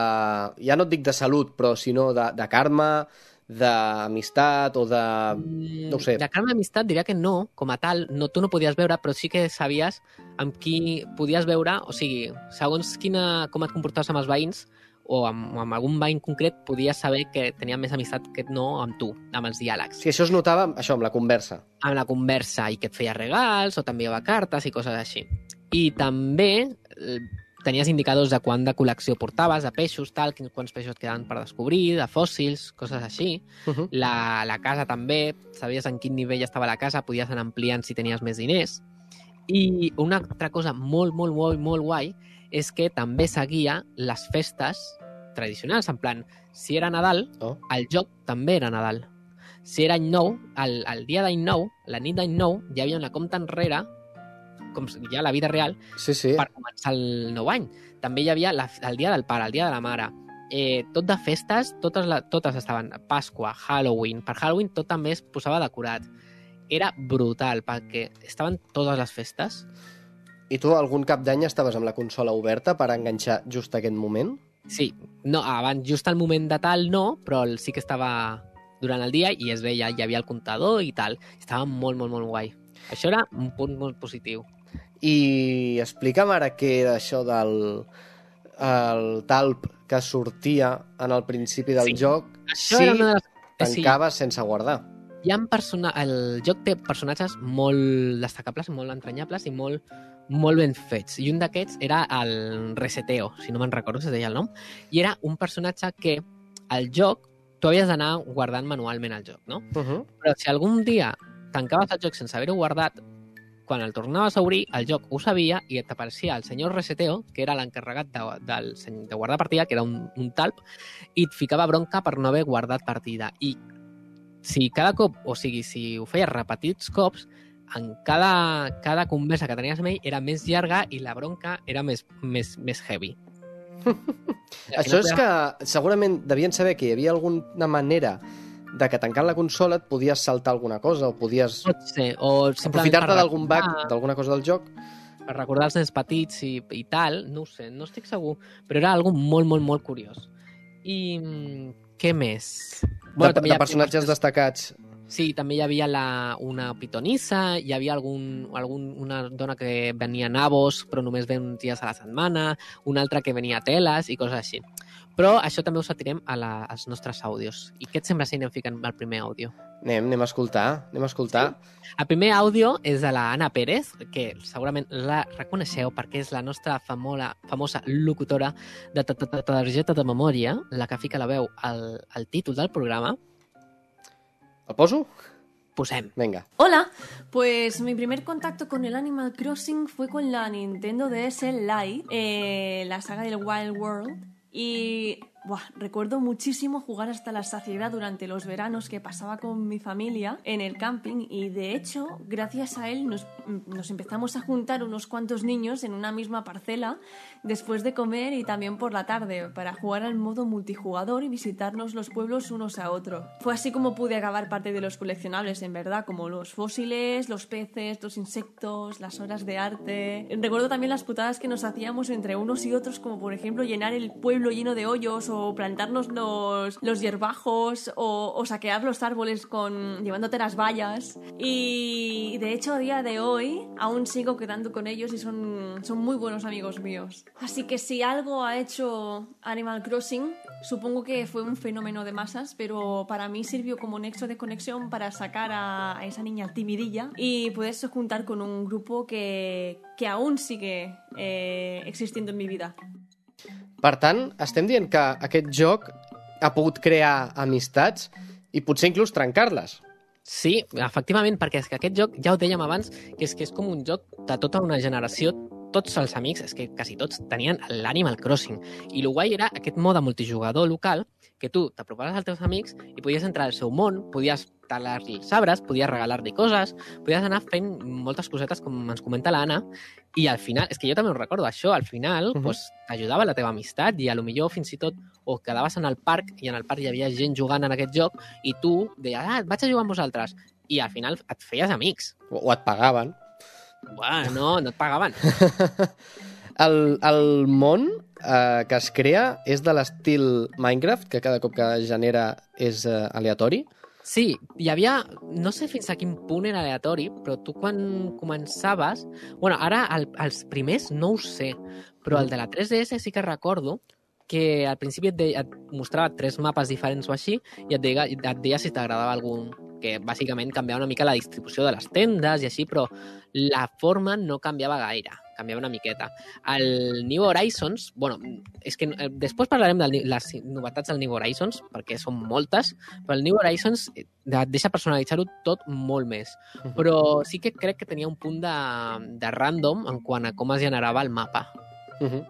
[SPEAKER 2] Ja no et dic de salut, però sinó de, de karma, d'amistat o de...
[SPEAKER 3] Mm,
[SPEAKER 2] no sé.
[SPEAKER 3] De cara a l'amistat diria que no, com a tal, no, tu no podies veure, però sí que sabies amb qui podies veure, o sigui, segons quina, com et comportaves amb els veïns, o amb, amb algun veïn concret, podies saber que tenia més amistat que no amb tu, amb els diàlegs.
[SPEAKER 2] Si això es notava, això, amb la conversa.
[SPEAKER 3] Amb la conversa, i que et feia regals, o t'enviava cartes i coses així. I també eh, tenies indicadors de quant de col·lecció portaves, de peixos, tal, quins, quants peixos et quedaven per descobrir, de fòssils, coses així.
[SPEAKER 2] Uh -huh.
[SPEAKER 3] La, la casa també, sabies en quin nivell estava la casa, podies anar ampliant si tenies més diners. I una altra cosa molt, molt, molt, molt guai és que també seguia les festes tradicionals, en plan, si era Nadal,
[SPEAKER 2] Oh.
[SPEAKER 3] el joc també era Nadal. Si era any nou, el, el dia d'any nou, la nit d'any nou, hi havia una compta enrere, com ja la vida real,
[SPEAKER 2] Sí, sí.
[SPEAKER 3] per començar el nou any. També hi havia la, el dia del pare, el dia de la mare. Eh, tot de festes, totes, la, totes estaven. Pasqua, Halloween. Per Halloween tot també es posava decorat. Era brutal, perquè estaven totes les festes.
[SPEAKER 2] I tu algun cap d'any estaves amb la consola oberta per enganxar just aquest moment?
[SPEAKER 3] Sí, no, abans, just al moment de tal, no, però el- sí que estava durant el dia i es veia, hi havia el comptador i tal. Estava molt, molt, molt guai. Això era un punt molt positiu.
[SPEAKER 2] I explica'm ara què era això del el talp que sortia en el principi del
[SPEAKER 3] Sí.
[SPEAKER 2] joc
[SPEAKER 3] Això
[SPEAKER 2] si
[SPEAKER 3] era una de les... eh, Sí,
[SPEAKER 2] tancaves sense guardar.
[SPEAKER 3] hi ha persona... el joc té personatges molt destacables, molt entranyables i molt, molt ben fets. I un d'aquests era el Reseteo, si no me'n recordo si es deia el nom, i era un personatge que al joc tu havies d'anar guardant manualment el joc, no?
[SPEAKER 2] Uh -huh.
[SPEAKER 3] Però si algun dia tancaves el joc sense haver-ho guardat, quan el tornaves a obrir, el joc ho sabia i et apareixia el senyor Reseteo, que era l'encarregat de, del, seny- de guardar partida, que era un, un talp, i et ficava bronca per no haver guardat partida. I si cada cop, o sigui, si ho feies repetits cops, en cada, cada conversa que tenies amb ell era més llarga i la bronca era més, més, més heavy. *laughs*
[SPEAKER 2] Això és que segurament devien saber que hi havia alguna manera de que tancant la consola et podies saltar alguna cosa o podies aprofitar-te d'algun bug, d'alguna cosa del joc.
[SPEAKER 3] per recordar els nens petits i, i tal, no ho sé, no estic segur, però era algo molt, molt, molt curiós. I mm, què més?
[SPEAKER 2] de,
[SPEAKER 3] hi
[SPEAKER 2] de
[SPEAKER 3] ha
[SPEAKER 2] personatges destacats.
[SPEAKER 3] Sí, també hi havia la, una pitonissa, hi havia algun, algun, una dona que venia nabos, però només ve uns dies a la setmana, una altra que venia teles i coses així. Però això també ho sentirem a la, als nostres àudios. I què et sembla si anem ficant el primer àudio?
[SPEAKER 2] Anem, anem a escoltar, anem a escoltar.
[SPEAKER 3] El primer àudio és de la Anna Pérez, que segurament la reconeixeu perquè és la nostra famosa, famosa locutora de ta- ta- ta- targeta de memòria, la que fica la veu al, al títol del programa.
[SPEAKER 2] El poso?
[SPEAKER 3] Posem.
[SPEAKER 2] Vinga.
[SPEAKER 1] Hola, pues mi primer contacto con el Animal Crossing fue con la Nintendo DS Lite, eh, la saga del Wild World. Y buah, recuerdo muchísimo jugar hasta la saciedad durante los veranos que pasaba con mi familia en el camping y de hecho, gracias a él nos, nos empezamos a juntar unos cuantos niños en una misma parcela después de comer y también por la tarde para jugar al modo multijugador y visitarnos los pueblos unos a otros. Fue así como pude acabar parte de los coleccionables, en verdad, como los fósiles, los peces, los insectos, las horas de arte. Recuerdo también las putadas que nos hacíamos entre unos y otros, como por ejemplo llenar el pueblo lleno de hoyos o plantarnos los, los hierbajos o, saquear los árboles con llevándote las vallas. Y de hecho a día de hoy aún sigo quedando con ellos y son, son muy buenos amigos míos. Así que si algo ha hecho Animal Crossing, supongo que fue un fenómeno de masas, pero para mí sirvió como nexo de conexión para sacar a, a esa niña timidilla y poderse juntar con un grupo que, que aún sigue eh, existiendo en mi vida.
[SPEAKER 2] Per tant, estem dient que aquest joc ha pogut crear amistats i potser inclús trencar-les.
[SPEAKER 3] Sí, efectivament, perquè és que aquest joc, ja ho dèiem abans, que és que és com un joc de tota una generació, tots els amics, és que quasi tots tenien l'Animal Crossing. I el guai era aquest mode multijugador local, que tu t'apropaves als teus amics i podies entrar al seu món, podies talar-li els arbres, podies regalar-li coses, podies anar fent moltes cosetes, com ens comenta l'Anna, i al final, és que jo també ho recordo, això, al final, uh
[SPEAKER 2] Mhm.
[SPEAKER 3] -huh. pues, t'ajudava la teva amistat i a lo millor fins i tot o quedaves en el parc i en el parc hi havia gent jugant en aquest joc i tu deies, ah, vaig a jugar amb vosaltres. I al final et feies amics.
[SPEAKER 2] O, o et pagaven.
[SPEAKER 3] Buah, no, no et pagaven. *laughs*
[SPEAKER 2] El, el món eh, que es crea és de l'estil Minecraft, que cada cop que genera és eh, aleatori.
[SPEAKER 3] Sí, hi havia... No sé fins a quin punt era aleatori, però tu quan començaves... bueno, ara el, els primers no ho sé, però el de la 3DS sí que recordo que al principi et, deia, et mostrava tres mapes diferents o així i et deia, et deia si t'agradava algun que bàsicament canviava una mica la distribució de les tendes i així, però la forma no canviava gaire, canviava una miqueta. El New Horizons, bueno, és que eh, després parlarem de les novetats del New Horizons, perquè són moltes, però el New Horizons eh, et deixa personalitzar-ho tot molt més. Però sí que crec que tenia un punt de, de random en quant a com es generava el mapa.
[SPEAKER 2] Uh -huh.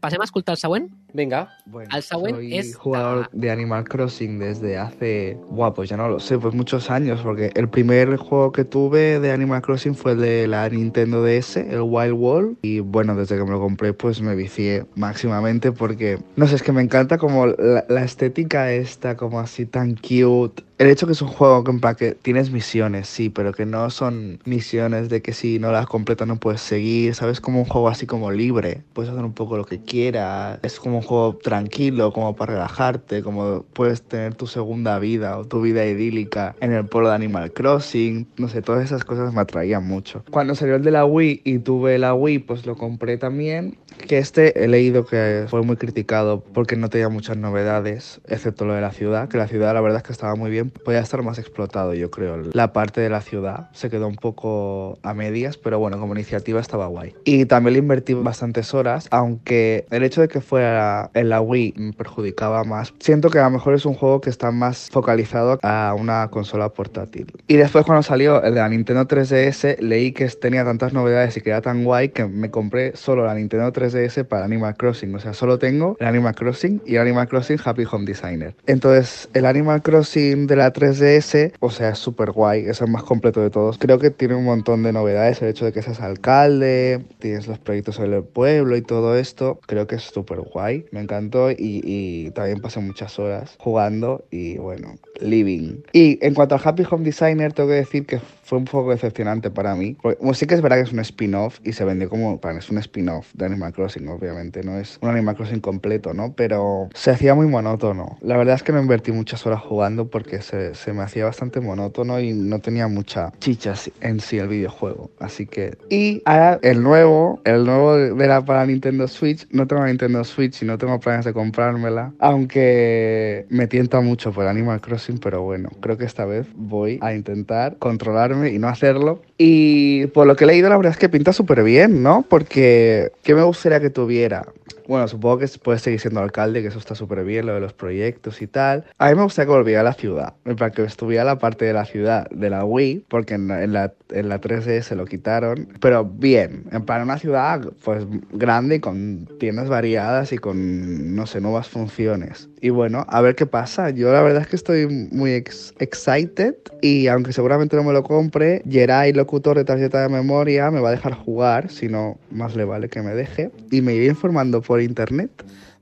[SPEAKER 3] Passem a escoltar el següent?
[SPEAKER 2] Vinga.
[SPEAKER 4] Bueno, soy
[SPEAKER 3] es
[SPEAKER 4] jugador de Animal Crossing desde hace, buah, pues ya no lo sé, pues muchos años, porque el primer juego que tuve de Animal Crossing fue el de la Nintendo DS, el Wild World, y bueno, desde que me lo compré pues me vicié máximamente porque, no sé, es que me encanta como la, la estética esta, como así tan cute. El hecho que es un juego que, en plan, que tienes misiones, sí, pero que no son misiones de que si no las completas no puedes seguir, ¿sabes? Como un juego así como libre, puedes hacer un poco lo que quieras, es como un juego tranquilo, como para relajarte, como puedes tener tu segunda vida o tu vida idílica en el pueblo de Animal Crossing, no sé, todas esas cosas me atraían mucho. Cuando salió el de la Wii y tuve la Wii, pues lo compré también, que este he leído que fue muy criticado porque no tenía muchas novedades, excepto lo de la ciudad, que la ciudad la verdad es que estaba muy bien, podía estar más explotado yo creo. La parte de la ciudad se quedó un poco a medias, pero bueno, como iniciativa estaba guay. Y también le invertí bastantes horas, aunque el hecho de que fuera en la Wii me perjudicaba más. Siento que a lo mejor es un juego que está más focalizado a una consola portátil. Y después cuando salió el de la Nintendo 3DS, leí que tenía tantas novedades y que era tan guay que me compré solo la Nintendo 3DS para Animal Crossing. O sea, solo tengo el Animal Crossing y el Animal Crossing Happy Home Designer. Entonces, el Animal Crossing de la 3DS, o sea, es súper guay, es el más completo de todos. Creo que tiene un montón de novedades, el hecho de que seas alcalde, tienes los proyectos sobre el pueblo y todo esto, creo que es súper guay, me encantó y, y también pasé muchas horas jugando y bueno, living. Y en cuanto al Happy Home Designer, tengo que decir que fue un poco decepcionante para mí, porque bueno, sí que es verdad que es un spin-off y se vendió como, es un spin-off de Animal Crossing, obviamente, no es un Animal Crossing completo, ¿no? Pero se hacía muy monótono. La verdad es que no invertí muchas horas jugando porque se, se me hacía bastante monótono y no tenía mucha chicha en sí el videojuego. Así que... Y ahora el nuevo, el nuevo de la para Nintendo Switch, no tengo Nintendo Switch y no tengo planes de comprármela, aunque me tienta mucho por Animal Crossing, pero bueno, creo que esta vez voy a intentar controlarme y no hacerlo. Y por lo que he leído, la verdad es que pinta súper bien, ¿no? Porque, ¿qué me gustaría que tuviera? Bueno, supongo que puedes seguir siendo alcalde, que eso está súper bien, lo de los proyectos y tal. A mí me gustaría que volviera a la ciudad, para que estuviera la parte de la ciudad de la Wii, porque en la, en la, en la 3D se lo quitaron. Pero bien, en plan una ciudad pues grande y con tiendas variadas y con, no sé, nuevas funciones. Y bueno, a ver qué pasa. Yo la verdad es que estoy muy ex excited y aunque seguramente no me lo compre, Jerai, locutor de tarjeta de memoria, me va a dejar jugar, si no, más le vale que me deje. Y me iré informando por internet.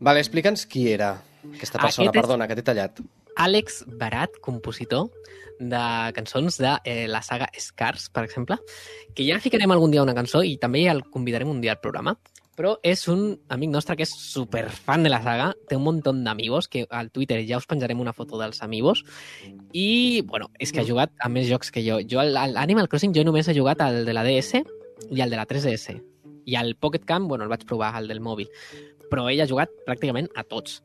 [SPEAKER 2] Vale, explica'ns qui era aquesta persona,
[SPEAKER 3] Aquest
[SPEAKER 2] perdona, que t'he tallat.
[SPEAKER 3] Àlex Barat, compositor de cançons de eh, la saga Scars, per exemple, que ja ficarem algun dia una cançó i també el convidarem un dia al programa, però és un amic nostre que és super fan de la saga, té un munt d'amigos, que al Twitter ja us penjarem una foto dels amigos, i, bueno, és que ha jugat a més jocs que jo. Jo, al al Animal Crossing, jo només he jugat al de la DS i al de la 3DS. I al Pocket Camp, bueno, el vaig provar, al del mòbil. Però ell ha jugat pràcticament a tots.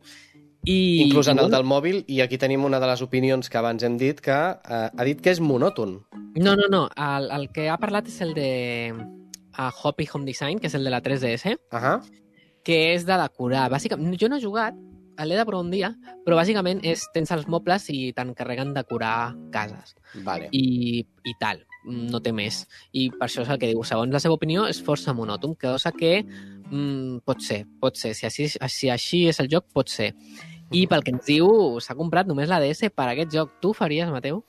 [SPEAKER 3] I,
[SPEAKER 2] Inclús en el del mòbil, i aquí tenim una de les opinions que abans hem dit, que eh, ha dit que és monòton.
[SPEAKER 3] No, no, no. El, el que ha parlat és el de uh, Hoppy Home Design, que és el de la 3DS,
[SPEAKER 2] Ahà.
[SPEAKER 3] que és de decorar. Bàsicament, jo no he jugat l'he de provar un dia, però bàsicament és, tens els mobles i t'encarreguen de curar cases
[SPEAKER 2] Vale.
[SPEAKER 3] i, i tal, no té més. I per això és el que diu, segons la seva opinió, és força monòton, cosa que mm, pot ser, pot ser. Si així, si així és el joc, pot ser. I pel que ens diu, s'ha comprat només la DS per aquest joc. Tu faries, Mateu?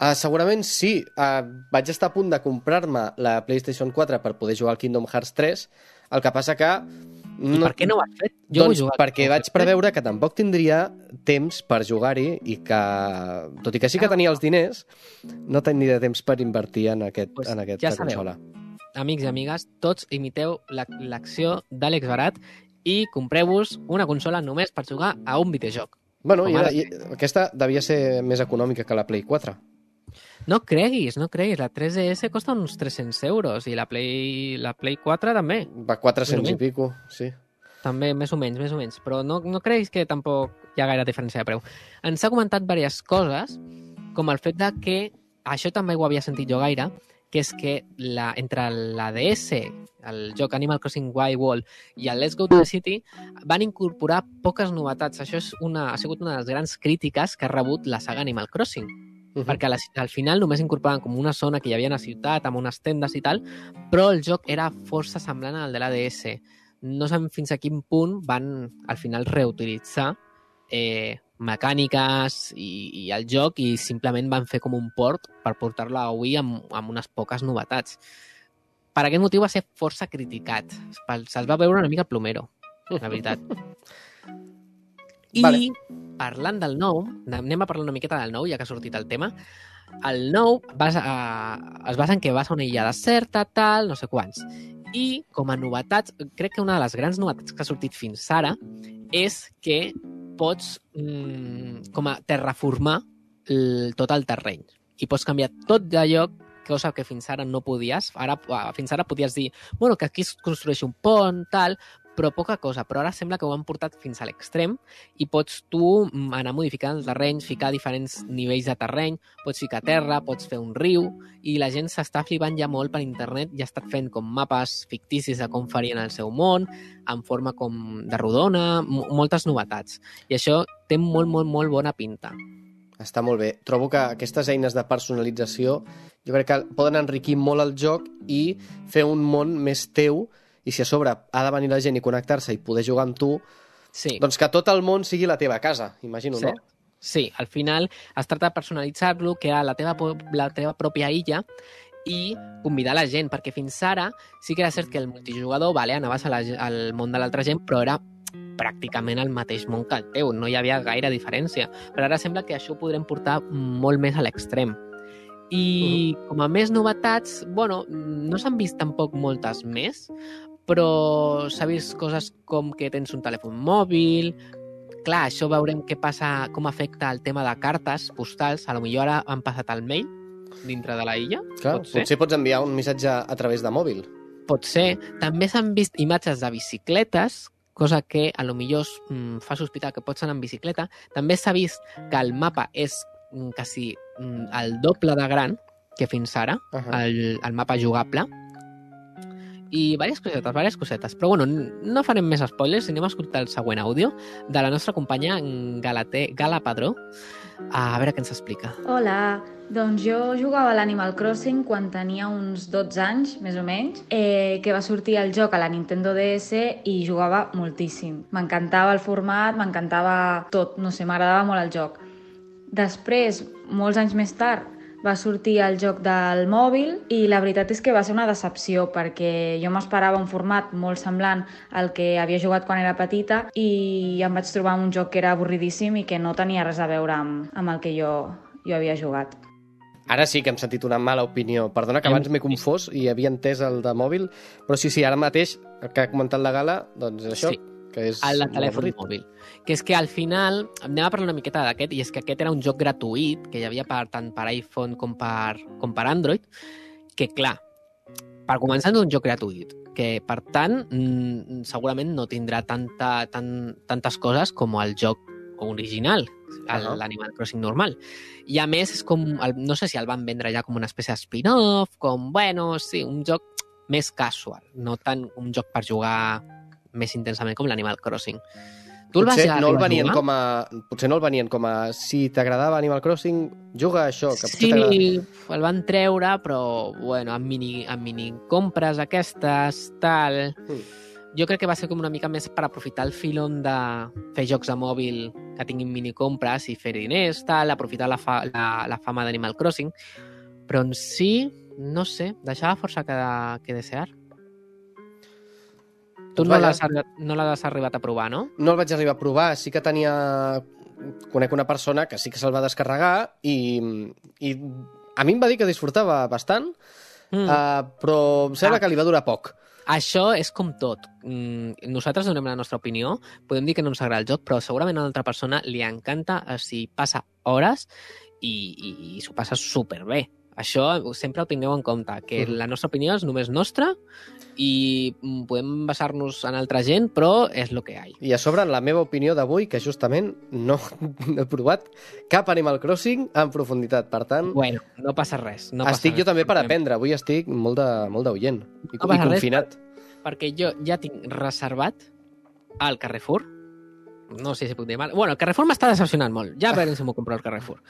[SPEAKER 2] Uh, segurament sí. Uh, vaig estar a punt de comprar-me la PlayStation 4 per poder jugar al Kingdom Hearts 3, el que passa que...
[SPEAKER 3] I per què no ho has fet?
[SPEAKER 2] Jo doncs
[SPEAKER 3] jugar.
[SPEAKER 2] perquè vaig preveure que tampoc tindria temps per jugar-hi i que, tot i que sí que
[SPEAKER 3] Ah.
[SPEAKER 2] tenia els diners, no tindria temps per invertir en, aquest,
[SPEAKER 3] Pues
[SPEAKER 2] en aquesta
[SPEAKER 3] ja sabeu.
[SPEAKER 2] consola.
[SPEAKER 3] Amics i amigues, tots imiteu la- l'acció d'Àlex Barat i compreu-vos una consola només per jugar a un videojoc.
[SPEAKER 2] Bueno, i, i, aquesta devia ser més econòmica que la Play 4.
[SPEAKER 3] No creguis, no creguis. La 3DS costa uns 300 euros i la Play, la Play 4 també.
[SPEAKER 2] Va 400
[SPEAKER 3] Més o
[SPEAKER 2] i pico, sí.
[SPEAKER 3] També, més o menys, més o menys. Però no, no creguis que tampoc hi ha gaire diferència de preu. Ens ha comentat diverses coses, com el fet de que, això també ho havia sentit jo gaire, que és que la, entre la DS, el joc Animal Crossing Wild World i el Let's Go to the City van incorporar poques novetats. Això és una, ha sigut una de les grans crítiques que ha rebut la saga Animal Crossing
[SPEAKER 2] Uh -huh.
[SPEAKER 3] perquè la, al final només incorporaven com una zona que hi havia a la ciutat, amb unes tendes i tal, però el joc era força semblant al de la DS. No sabem fins a quin punt van, al final, reutilitzar eh, mecàniques i, i el joc i simplement van fer com un port per portar-lo a Wii amb, amb unes poques novetats. Per aquest motiu va ser força criticat. Se'ls va veure una mica plomero, la veritat. *laughs* I
[SPEAKER 2] Vale.
[SPEAKER 3] parlant del nou, anem a parlar una miqueta del nou, ja que ha sortit el tema. El nou basa, uh, es basa en que vas a una illa deserta, tal, no sé quants. I, com a novetats, crec que una de les grans novetats que ha sortit fins ara és que pots mm, com a terraformar el, tot el terreny. I pots canviar tot de lloc, cosa que fins ara no podies. Ara, fins ara podies dir, bueno, que aquí es construeix un pont, tal, però poca cosa. Però ara sembla que ho han portat fins a l'extrem i pots tu mm, anar modificant el terreny, ficar diferents nivells de terreny, pots ficar terra, pots fer un riu, i la gent s'està flipant ja molt per internet i ha estat fent com mapes ficticis de com farien el seu món, en forma com de rodona, mo- moltes novetats. I això té molt, molt, molt bona pinta.
[SPEAKER 2] Està molt bé. Trobo que aquestes eines de personalització jo crec que poden enriquir molt el joc i fer un món més teu i si a sobre ha de venir la gent i connectar-se i poder jugar amb tu,
[SPEAKER 3] Sí.
[SPEAKER 2] doncs que tot el món sigui la teva casa, imagino,
[SPEAKER 3] Sí.
[SPEAKER 2] no?
[SPEAKER 3] Sí, al final es tracta de personalitzar-lo, que era la teva, la teva pròpia illa, i convidar la gent, perquè fins ara sí que era cert que el multijugador, vale, anaves a la, al món de l'altra gent, però era pràcticament el mateix món que el teu, no hi havia gaire diferència. Però ara sembla que això ho podrem portar molt més a l'extrem. I com a més novetats, bueno, no s'han vist tampoc moltes més, però s'ha vist coses com que tens un telèfon mòbil, clar, això veurem què passa, com afecta el tema de cartes postals. A lo millor ara han passat el mail dintre de la illa.
[SPEAKER 2] Clar,
[SPEAKER 3] pot ser.
[SPEAKER 2] potser pots enviar un missatge a través de mòbil.
[SPEAKER 3] Pot ser. També s'han vist imatges de bicicletes, cosa que a lo millor mm, fa sospitar que pots anar en bicicleta. També s'ha vist que el mapa és mm, quasi mm, el doble de gran que fins ara,
[SPEAKER 2] Uh -huh.
[SPEAKER 3] el, el mapa jugable. I diverses cosetes, diverses cosetes. Però bueno, no farem més spoilers, anem a escoltar el següent àudio de la nostra companya Galate, Gala Padró. A veure què ens explica.
[SPEAKER 5] Hola, doncs jo jugava a l'Animal Crossing quan tenia uns 12 anys, més o menys, eh, que va sortir el joc a la Nintendo DS i jugava moltíssim. M'encantava el format, m'encantava tot, no sé, m'agradava molt el joc. Després, molts anys més tard, va sortir el joc del mòbil i la veritat és que va ser una decepció perquè jo m'esperava un format molt semblant al que havia jugat quan era petita i em vaig trobar amb un joc que era avorridíssim i que no tenia res a veure amb, amb el que jo, jo havia jugat.
[SPEAKER 2] Ara sí que hem sentit una mala opinió. Perdona que abans m'he confós i havia entès el de mòbil, però sí, sí, ara mateix, el que ha comentat la Gala, doncs això,
[SPEAKER 3] Sí.
[SPEAKER 2] Que és
[SPEAKER 3] El de telèfon
[SPEAKER 2] avorrit.
[SPEAKER 3] mòbil. Que és que al final, anem a parlar una miqueta d'aquest, i és que aquest era un joc gratuït, que hi havia per, tant per iPhone com per, com per Android, que clar, per començar és un joc gratuït, que per tant mm, segurament no tindrà tanta, tan, tantes coses com el joc original, l'Animal Crossing normal. I a més, és com, el, no sé si el van vendre ja com una espècie de spin-off, com, bueno, sí, un joc més casual, no tant un joc per jugar més intensament com l'Animal Crossing. Tu el vas
[SPEAKER 2] potser
[SPEAKER 3] ja
[SPEAKER 2] no el venien com a... Potser no el venien com a... Si t'agradava Animal Crossing, juga a això, que
[SPEAKER 3] Sí, el van treure, però, bueno, amb mini, amb mini compres aquestes, tal...
[SPEAKER 2] Mm.
[SPEAKER 3] Jo crec que va ser com una mica més per aprofitar el filon de fer jocs de mòbil que tinguin mini compres i fer diners, tal, aprofitar la, fa, la, la fama d'Animal Crossing. Però en si, no sé, deixava força que, que desear. Tu no l'has arribat, no arribat a provar, no?
[SPEAKER 2] No el vaig arribar a provar, sí que tenia... Conec una persona que sí que se'l va descarregar i, i a mi em va dir que disfrutava bastant,
[SPEAKER 3] Mm.
[SPEAKER 2] uh, però em sembla
[SPEAKER 3] Ah.
[SPEAKER 2] que li va durar poc.
[SPEAKER 3] Això és com tot. Mm, nosaltres donem la nostra opinió, podem dir que no ens agrada el joc, però segurament a una altra persona li encanta, o sigui, passa hores i, i, i s'ho passa superbé. Això sempre ho tingueu en compte, que
[SPEAKER 2] Mhm.
[SPEAKER 3] la nostra opinió és només nostra i mm, podem basar-nos en altra gent, però és el que hi ha.
[SPEAKER 2] I a sobre, en la meva opinió d'avui, que justament no, *laughs* he provat cap Animal Crossing en profunditat. Per tant,
[SPEAKER 3] Bueno, no passa res. No passa
[SPEAKER 2] estic jo
[SPEAKER 3] res.
[SPEAKER 2] també per aprendre. Avui estic molt de, molt d'oient i,
[SPEAKER 3] No
[SPEAKER 2] i
[SPEAKER 3] res,
[SPEAKER 2] confinat.
[SPEAKER 3] perquè jo ja tinc reservat al Carrefour. No sé si puc dir mal. Bueno, el Carrefour m'està decepcionant molt. Ja veurem si m'ho compro al Carrefour.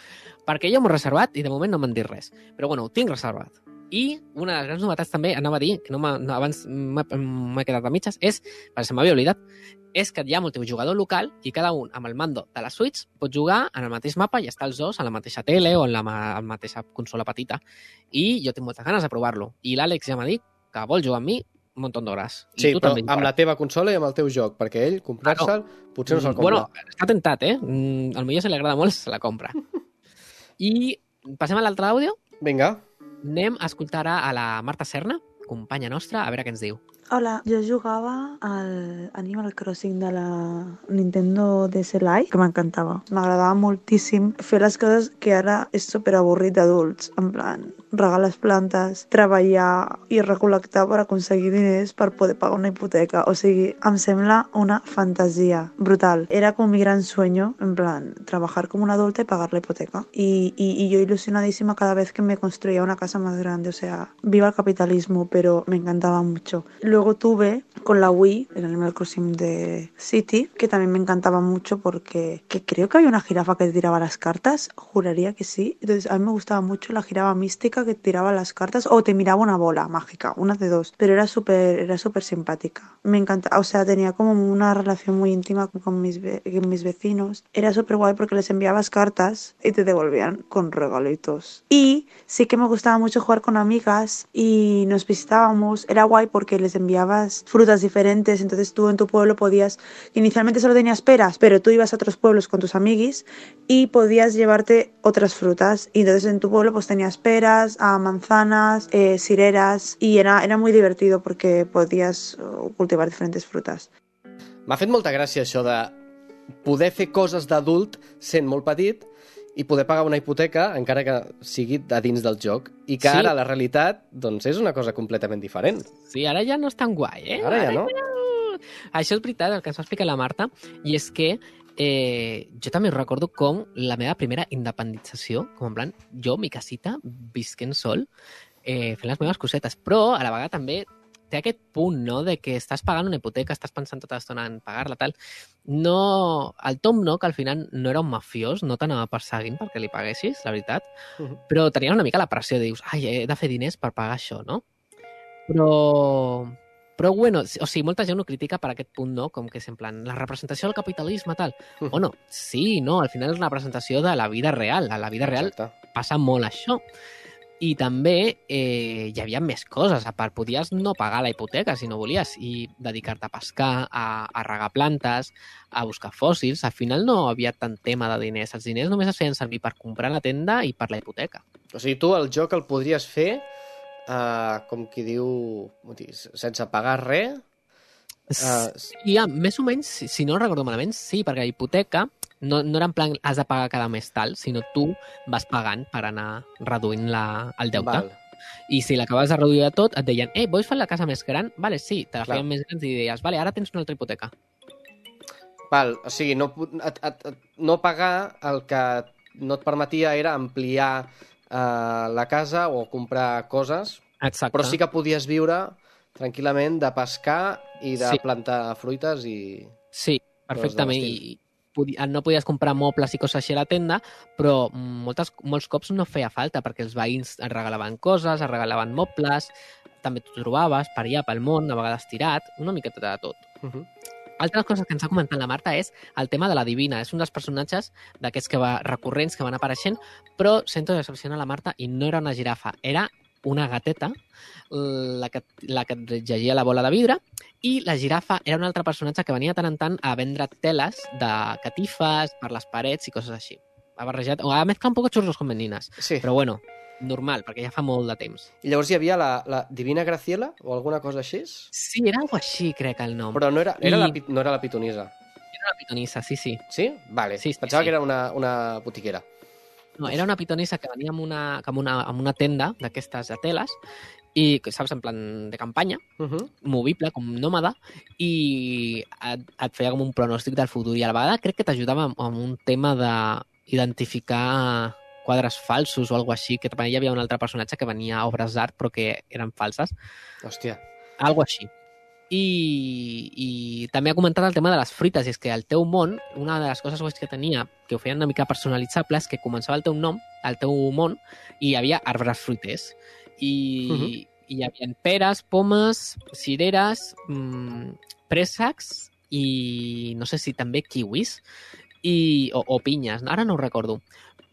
[SPEAKER 3] Perquè jo m'ho he reservat i de moment no m'han dit res. Però bueno, ho tinc reservat. I una de les grans novetats també, anava a dir, que no no, abans m'he quedat a mitges, és, perquè se m'havia oblidat, és que hi ha multijugador local i cada un amb el mando de la Switch pot jugar en el mateix mapa i estar els dos a la mateixa tele o en la, a la mateixa consola petita. I jo tinc moltes ganes de provar-lo. I l'Àlex ja m'ha dit que vol jugar amb mi un munt d'hores.
[SPEAKER 2] Sí,
[SPEAKER 3] tu
[SPEAKER 2] però
[SPEAKER 3] també,
[SPEAKER 2] amb la teva consola i amb el teu joc, perquè ell, comprar-se'l, potser no se'l compra.
[SPEAKER 3] Bueno, està tentat, eh? Mm, al millor si li agrada molt, se la compra. *laughs* I passem a l'altre àudio.
[SPEAKER 2] Vinga.
[SPEAKER 3] Anem a escoltar a la Marta Serna, companya nostra, a veure què ens diu.
[SPEAKER 6] Hola, jo jugava al Animal Crossing de la Nintendo DS Lite, que m'encantava. M'agradava moltíssim fer les coses que ara és super avorrit d'adults, en plan, regar les plantes, treballar i recol·lectar per aconseguir diners per poder pagar una hipoteca. O sigui, em sembla una fantasia brutal. Era com mi gran sueño, en plan, trabajar como una adulta y pagar la hipoteca. Y, y, y yo ilusionadísima cada vez que me construía una casa más grande. O sea, viva el capitalismo, pero me encantaba mucho. Luego tuve con la Wii el Animal Crossing de City, que también me encantaba mucho porque que creo que había una jirafa que tiraba las cartas, juraría que sí. Entonces a mí me gustaba mucho la jirafa mística que tiraba las cartas o te miraba una bola mágica, una de dos, pero era súper era súper simpática. Me encanta, o sea, tenía como una relación muy íntima con mis, ve- con mis vecinos. Era súper guay porque les enviabas cartas y te devolvían con regalitos. Y sí que me gustaba mucho jugar con amigas y nos visitábamos. Era guay porque les enviabas frutas diferentes, entonces tú en tu pueblo podías, inicialmente solo tenías peras, pero tú ibas a otros pueblos con tus amiguis y podías llevarte otras frutas. Y entonces en tu pueblo pues tenías peras, ah, manzanas, eh, cireras y era, era muy divertido porque podías eh, cultivar diferentes frutas.
[SPEAKER 2] M'ha fet molta gràcia això de poder fer coses d'adult sent molt i poder pagar una hipoteca encara que sigui a dins del joc i que
[SPEAKER 3] Sí.
[SPEAKER 2] ara la realitat doncs és una cosa completament diferent.
[SPEAKER 3] Sí, ara ja no és tan guai, eh?
[SPEAKER 2] Ara ja no.
[SPEAKER 3] Això és veritat, el que ens va explicar la Marta, i és que eh, jo també recordo com la meva primera independització, com en plan, jo, mi casita, visquent sol, eh, fent les meves cosetes, però a la vegada també té aquest punt, no?, de que estàs pagant una hipoteca, estàs pensant tota l'estona en pagar-la, tal. No... El Tom Nook, al final, no era un mafiós, no t'anava perseguint perquè li paguessis, la veritat,
[SPEAKER 2] Mhm.
[SPEAKER 3] però tenies una mica la pressió de dius, ai, he de fer diners per pagar això, no? Però... Però, bueno, o sigui, molta gent ho critica per aquest punt, no? Com que és en plan, la representació del capitalisme, tal. *laughs* Bueno, sí, no, al final és una representació de la vida real. A la vida real
[SPEAKER 2] Exacte.
[SPEAKER 3] passa molt això. I també eh, hi havia més coses. A part, podies no pagar la hipoteca si no volies i dedicar-te a pescar, a, a regar plantes, a buscar fòssils. Al final no havia tant tema de diners. Els diners només es feien servir per comprar la tenda i per la hipoteca.
[SPEAKER 2] O sigui, tu el joc el podries fer uh, com qui diu sense pagar res uh,
[SPEAKER 3] I ja, més o menys, si, si no recordo malament, sí, perquè la hipoteca no, no era en plan has de pagar cada mes tal, sinó tu vas pagant per anar reduint la, el deute.
[SPEAKER 2] val.
[SPEAKER 3] I si l'acabaves de reduir de tot, et deien, eh, vols fer la casa més gran? Vale, sí, te la
[SPEAKER 2] Clar.
[SPEAKER 3] feien més gran i deies, vale, ara tens una altra hipoteca.
[SPEAKER 2] Val, o sigui, no, et, et, et, no pagar el que no et permetia era ampliar uh, la casa o comprar coses,
[SPEAKER 3] Exacte.
[SPEAKER 2] però sí que podies viure tranquil·lament de pescar i de
[SPEAKER 3] Sí.
[SPEAKER 2] plantar fruites i...
[SPEAKER 3] Sí, perfectament. I no podies comprar mobles i coses així a la tenda, però moltes, molts cops no feia falta, perquè els veïns et regalaven coses, es regalaven mobles, també t'ho trobaves per allà, pel món, a vegades tirat, una miqueta de tot.
[SPEAKER 2] Uh -huh.
[SPEAKER 3] Altres coses que ens ha comentat la Marta és el tema de la Divina. És un dels personatges d'aquests que va recurrents que van apareixent, però sento decepcionar la Marta i no era una girafa, era una gateta, la que, la que et llegia la bola de vidre, i la girafa era un altre personatge que venia tant en tant a vendre teles de catifes per les parets i coses així. Ha barrejat, o ha mezclat un poc xurros con meninas,
[SPEAKER 2] Sí.
[SPEAKER 3] però bueno, normal, perquè ja fa molt de temps.
[SPEAKER 2] I llavors hi havia la, la Divina Graciela o alguna cosa així?
[SPEAKER 3] Sí, era algo així, crec, el nom.
[SPEAKER 2] Però no era, era
[SPEAKER 3] I-
[SPEAKER 2] la, no era la pitonisa.
[SPEAKER 3] Era una pitonissa, sí, sí.
[SPEAKER 2] Sí? Vale.
[SPEAKER 3] Sí, sí,
[SPEAKER 2] Pensava
[SPEAKER 3] sí.
[SPEAKER 2] que era una, una botiquera.
[SPEAKER 3] No, era una pitonissa que venia amb una, amb una, amb una tenda d'aquestes de teles i, saps, en plan de campanya,
[SPEAKER 2] Uh -huh.
[SPEAKER 3] movible, com nòmada, i et, et feia com un pronòstic del futur. I a la vegada crec que t'ajudava amb, amb un tema d'identificar quadres falsos o alguna així, que també hi havia un altre personatge que venia a obres d'art però que eren falses.
[SPEAKER 2] Hòstia.
[SPEAKER 3] Algo així. I, I també ha comentat el tema de les fruites, i és que el teu món, una de les coses que tenia, que ho feien una mica personalitzable, és que començava el teu nom, el teu món, i hi havia arbres fruiters. I,
[SPEAKER 2] Mhm.
[SPEAKER 3] i hi havia peres, pomes, cireres, mmm, préssecs i no sé si també kiwis i, o, o pinyes, ara no ho recordo.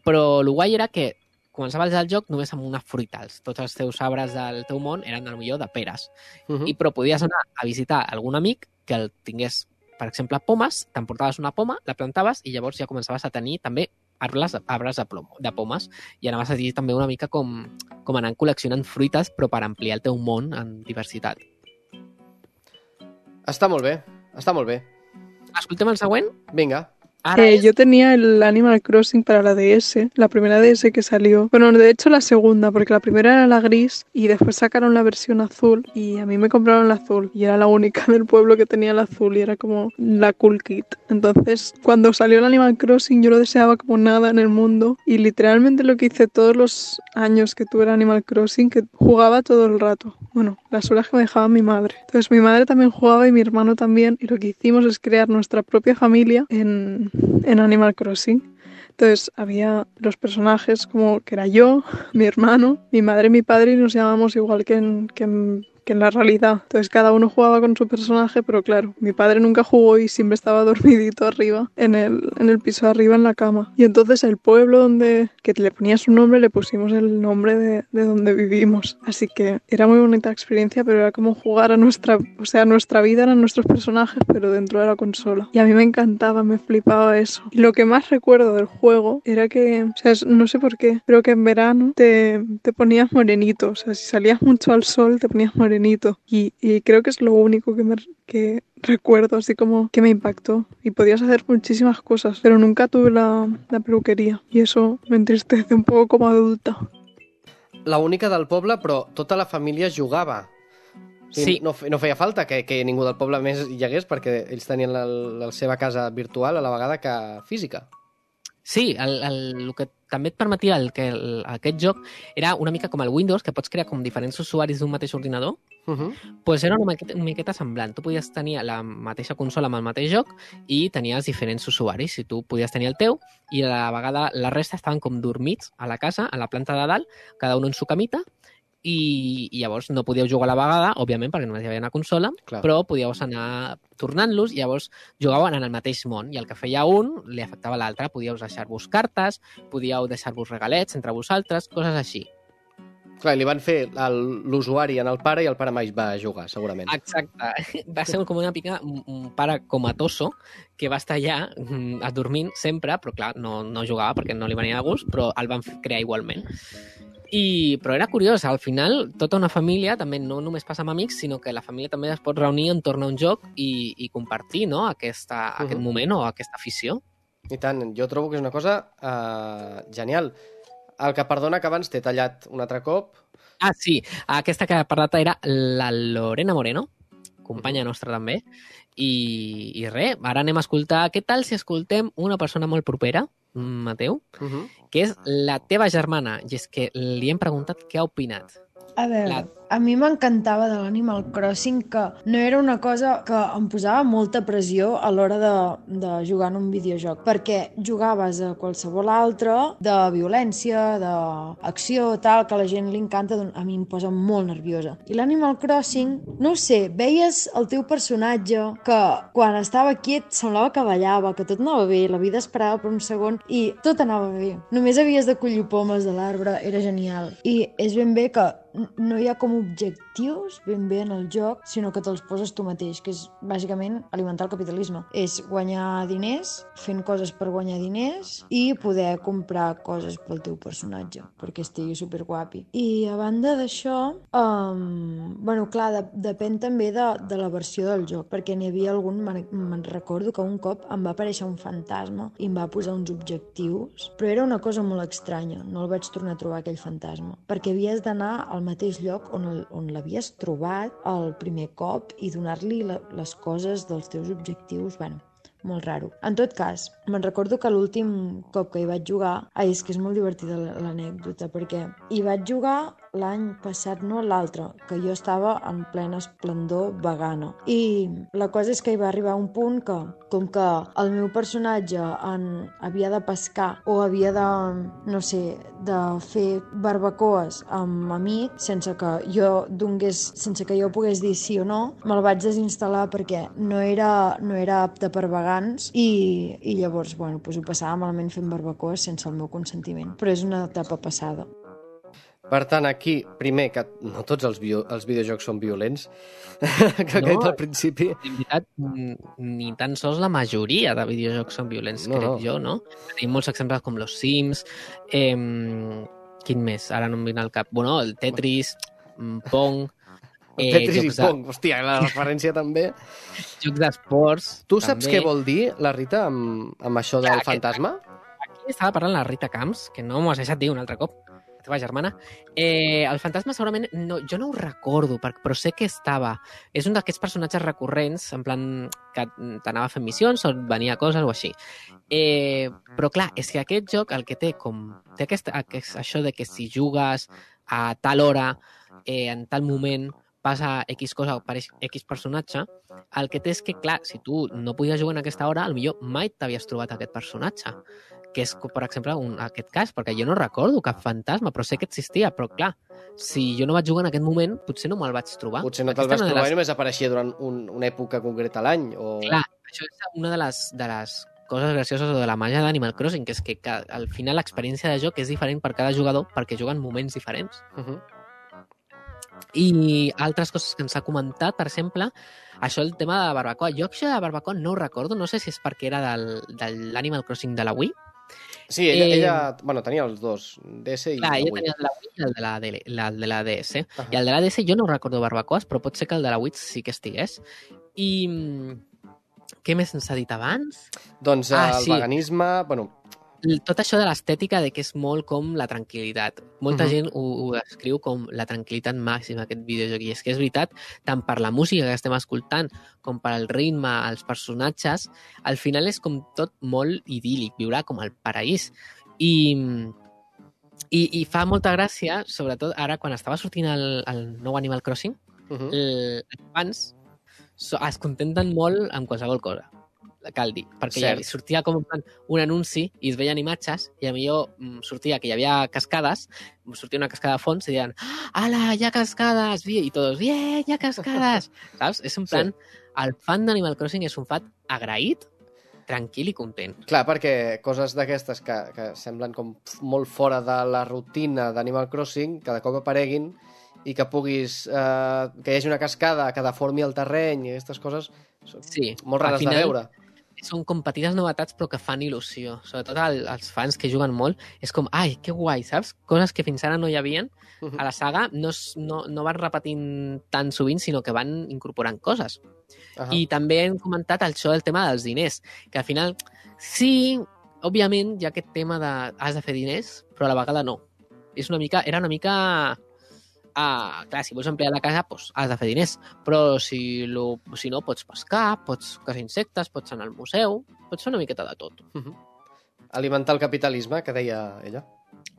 [SPEAKER 3] Però el guai era que començaves el joc només amb una fruitals. Tots els teus arbres del teu món eren, a millor de peres.
[SPEAKER 2] Uh -huh.
[SPEAKER 3] I però podies anar a visitar algun amic que el tingués, per exemple, pomes, t'emportaves una poma, la plantaves i llavors ja començaves a tenir també arbres, arbres de, plom, de pomes i anaves a dir també una mica com, com anant col·leccionant fruites però per ampliar el teu món en diversitat.
[SPEAKER 2] Està molt bé. Està molt bé.
[SPEAKER 3] Escoltem el següent?
[SPEAKER 2] Vinga.
[SPEAKER 3] Ara
[SPEAKER 7] Eh,
[SPEAKER 3] és...
[SPEAKER 7] yo tenía el Animal Crossing para la DS, la primera DS que salió. Bueno, de hecho la segunda, porque la primera era la gris y después sacaron la versión azul y a mí me compraron la azul y era la única *laughs* del pueblo que tenía la azul y era como la cool kit. Entonces, cuando salió el Animal Crossing yo lo deseaba como nada en el mundo y literalmente lo que hice todos los años que tuve el Animal Crossing, que jugaba todo el rato. Bueno, las horas que me dejaba mi madre. Entonces mi madre también jugaba y mi hermano también y lo que hicimos es crear nuestra propia familia en, en Animal Crossing. Entonces había los personajes como que era yo, *laughs* mi hermano, mi madre mi padre y nos llamamos igual que en, que en, que en la realidad. Entonces cada uno jugaba con su personaje, pero claro, mi padre nunca jugó y siempre estaba *laughs* dormidito arriba, en el, en el piso de arriba en la cama. Y entonces el pueblo donde que le ponía su nombre le pusimos el nombre de, de donde vivimos. Así que era muy bonita experiencia, pero era como jugar a nuestra, o sea, nuestra vida eran nuestros personajes, pero dentro de la consola. Y a mí me encantaba, me flipaba eso. Y lo que más recuerdo del juego era que, o sea, no sé por qué, pero que en verano te, te ponías morenito. O sea, si salías mucho al sol, te ponías morenito. Y, y creo que es lo único que me que recuerdo, así como que me impactó. Y podías hacer muchísimas cosas, pero nunca tuve la, la peluquería. Y eso me entristece un poco como adulta.
[SPEAKER 2] La única del poble, però tota la família jugava. O sigui,
[SPEAKER 3] Sí.
[SPEAKER 2] No, no feia falta que, que ningú del poble més hi hagués perquè ells tenien la, la seva casa virtual a la vegada que física.
[SPEAKER 3] Sí, el, el, el que també et permetia el, que el, aquest joc era una mica com el Windows, que pots crear com diferents usuaris d'un mateix ordinador,
[SPEAKER 2] Uh -huh.
[SPEAKER 3] pues era una miqueta, una miqueta semblant. Tu podies tenir la mateixa consola amb el mateix joc i tenies diferents usuaris. I tu podies tenir el teu i a la vegada la resta estaven com dormits a la casa, a la planta de dalt, cada un en su camita, i, i llavors no podíeu jugar a la vegada, òbviament, perquè només hi havia una consola,
[SPEAKER 2] Clar.
[SPEAKER 3] però podíeu anar tornant-los i llavors jugaven en el mateix món i el que feia un li afectava l'altre. Podíeu deixar-vos cartes, podíeu deixar-vos regalets entre vosaltres, coses així.
[SPEAKER 2] Clar, li van fer l'usuari en el pare i el pare mai va jugar, segurament.
[SPEAKER 3] Exacte. *laughs* Va ser com una pica un, un pare comatoso que va estar allà mm, adormint sempre, però clar, no, no jugava perquè no li venia de gust, però el van crear igualment. I, però era curiós, al final tota una família també no només passa amb amics, sinó que la família també es pot reunir entorn a un joc i, i compartir no? Aquesta,
[SPEAKER 2] Mhm.
[SPEAKER 3] aquest moment o aquesta afició.
[SPEAKER 2] I tant, jo trobo que és una cosa uh, genial. El que perdona que abans t'he tallat un altre cop.
[SPEAKER 3] Ah, sí, aquesta que ha parlat era la Lorena Moreno, companya nostra també, i, i res, ara anem a escoltar què tal si escoltem una persona molt propera, Mateu,
[SPEAKER 2] Uh -huh.
[SPEAKER 3] que és la teva germana, i és que li hem preguntat què ha opinat.
[SPEAKER 5] A veure,
[SPEAKER 3] La-
[SPEAKER 5] a mi m'encantava de l'Animal Crossing que no era una cosa que em posava molta pressió a l'hora de, de jugar en un videojoc, perquè jugaves a qualsevol altre de violència, d'acció, tal, que a la gent li encanta, doncs a mi em posa molt nerviosa. I l'Animal Crossing, no sé, veies el teu personatge que quan estava quiet semblava que ballava, que tot anava bé, la vida esperava per un segon i tot anava bé. Només havies de collir pomes de l'arbre, era genial. I és ben bé que no hi ha com object objectius ben bé en el joc, sinó que te'ls poses tu mateix, que és bàsicament alimentar el capitalisme. És guanyar diners, fent coses per guanyar diners i poder comprar coses pel teu personatge, perquè estigui superguapi. I a banda d'això, um, bueno, clar, de, depèn també de, de la versió del joc, perquè n'hi havia algun, me'n recordo que un cop em va aparèixer un fantasma i em va posar uns objectius, però era una cosa molt estranya, no el vaig tornar a trobar aquell fantasma, perquè havies d'anar al mateix lloc on, el, on l'havies trobat el primer cop i donar-li les coses dels teus objectius, bueno, molt raro. En tot cas, me'n recordo que l'últim cop que hi vaig jugar... Ai, és que és molt divertida l'anècdota, perquè hi vaig jugar l'any passat, no l'altre, que jo estava en plena esplendor vegana. I la cosa és que hi va arribar un punt que, com que el meu personatge en, havia de pescar o havia de, no sé, de fer barbacoes amb amics sense que jo dongués, sense que jo pogués dir sí o no, me'l vaig desinstal·lar perquè no era, no era apte per vegans i, i llavors, bueno, doncs ho passava malament fent barbacoes sense el meu consentiment. Però és una etapa passada.
[SPEAKER 2] Per tant, aquí, primer, que no tots els, bio, els videojocs són violents, *laughs* que no. Aquest al principi...
[SPEAKER 3] En veritat, ni tan sols la majoria de videojocs són violents,
[SPEAKER 2] No,
[SPEAKER 3] crec
[SPEAKER 2] no.
[SPEAKER 3] jo, no? Tenim molts exemples com los Sims, eh, quin més? Ara no em vine al cap. Bueno, el Tetris, mm, Pong, *laughs*
[SPEAKER 2] Eh, Tetris i
[SPEAKER 3] jocs, de,
[SPEAKER 2] Pong, hòstia, la referència també.
[SPEAKER 3] jocs d'esports...
[SPEAKER 2] Tu saps
[SPEAKER 3] també.
[SPEAKER 2] què vol dir, la Rita, amb, amb això del
[SPEAKER 3] Clar, aquest-
[SPEAKER 2] fantasma?
[SPEAKER 3] Aquí estava parlant la Rita Camps, que no m'ho has deixat dir un altre cop, la teva germana. Eh, el fantasma segurament, no, jo no ho recordo, per, però sé que estava. És un d'aquests personatges recurrents, en plan que t'anava fent missions o venia coses o així. Eh, però clar, és que aquest joc el que té com... Té aquest, aquest, això de que si jugues a tal hora, eh, en tal moment, passa X cosa o apareix X personatge, el que té és que, clar, si tu no podies jugar en aquesta hora, millor mai t'havies trobat aquest personatge que és, per exemple, un, aquest cas, perquè jo no recordo cap fantasma, però sé que existia, però clar, si jo no vaig jugar en aquest moment, potser no me'l vaig trobar.
[SPEAKER 2] Potser no te'l vas trobar
[SPEAKER 3] les-
[SPEAKER 2] i només apareixia durant un, una època concreta a l'any. O...
[SPEAKER 3] Clar, això és una de les, de les coses gracioses de la màgia d'Animal Crossing, que és que ca- al final l'experiència de joc és diferent per cada jugador perquè juguen moments diferents.
[SPEAKER 2] Uh -huh.
[SPEAKER 3] I altres coses que ens ha comentat, per exemple, això el tema de la barbacoa. Jo això de la barbacoa no ho recordo, no sé si és perquè era del, de l'Animal Crossing de la Wii.
[SPEAKER 2] Sí, ella,
[SPEAKER 3] Eh,
[SPEAKER 2] ella, bueno, tenia els dos, DS i
[SPEAKER 3] Clar, ella tenia el de la Wii i el de la, DL, la, de la DS.
[SPEAKER 2] Ahà.
[SPEAKER 3] I el de la DS jo no recordo barbacoes, però pot ser que el de la Wii sí que estigués. I mm, què més ens ha dit abans?
[SPEAKER 2] Doncs
[SPEAKER 3] Ah,
[SPEAKER 2] el
[SPEAKER 3] sí.
[SPEAKER 2] veganisme... Bueno,
[SPEAKER 3] Tot això de l'estètica de que és molt com la tranquil·litat. Molta
[SPEAKER 2] Mhm.
[SPEAKER 3] gent ho, ho descriu com la tranquil·litat màxima, aquest videojoc. I és que és veritat, tant per la música que estem escoltant com per el ritme, els personatges, al final és com tot molt idíl·lic, viurà com el paraís. I, i, i fa molta gràcia, sobretot ara quan estava sortint el, el nou Animal Crossing,
[SPEAKER 2] uh -huh.
[SPEAKER 3] el- els fans so, es contenten molt amb qualsevol cosa cal dir, perquè ja sortia com plan un anunci i es veien imatges i a millor mm, sortia que hi havia cascades sortia una cascada de fons i deien ala, hi ha cascades, i tots bien, hi ha cascades, *laughs* saps? És
[SPEAKER 2] Sí.
[SPEAKER 3] plan, el fan d'Animal Crossing és un fan agraït, tranquil i content.
[SPEAKER 2] Clar, perquè coses d'aquestes que, que semblen com molt fora de la rutina d'Animal Crossing, cada cop apareguin i que puguis... Eh, que hi hagi una cascada que deformi el terreny i aquestes coses són
[SPEAKER 3] Sí,
[SPEAKER 2] molt rares
[SPEAKER 3] final-
[SPEAKER 2] de veure.
[SPEAKER 3] Són com petites novetats però que fan il·lusió. Sobretot el, els fans que juguen molt, és com, ai, que guai, saps? Coses que fins ara no hi havien a la saga no, no, no van repetint tan sovint, sinó que van incorporant coses.
[SPEAKER 2] Ahà.
[SPEAKER 3] I també hem comentat això del tema dels diners, que al final, sí, òbviament hi ha aquest tema de has de fer diners, però a la vegada no. És una mica, era una mica... Ah, clar, si vols ampliar la casa, doncs has de fer diners. Però si, lo, si no, pots pescar, pots caçar insectes, pots anar al museu, pots fer una miqueta de tot.
[SPEAKER 2] Mhm. Alimentar el capitalisme, que deia ella.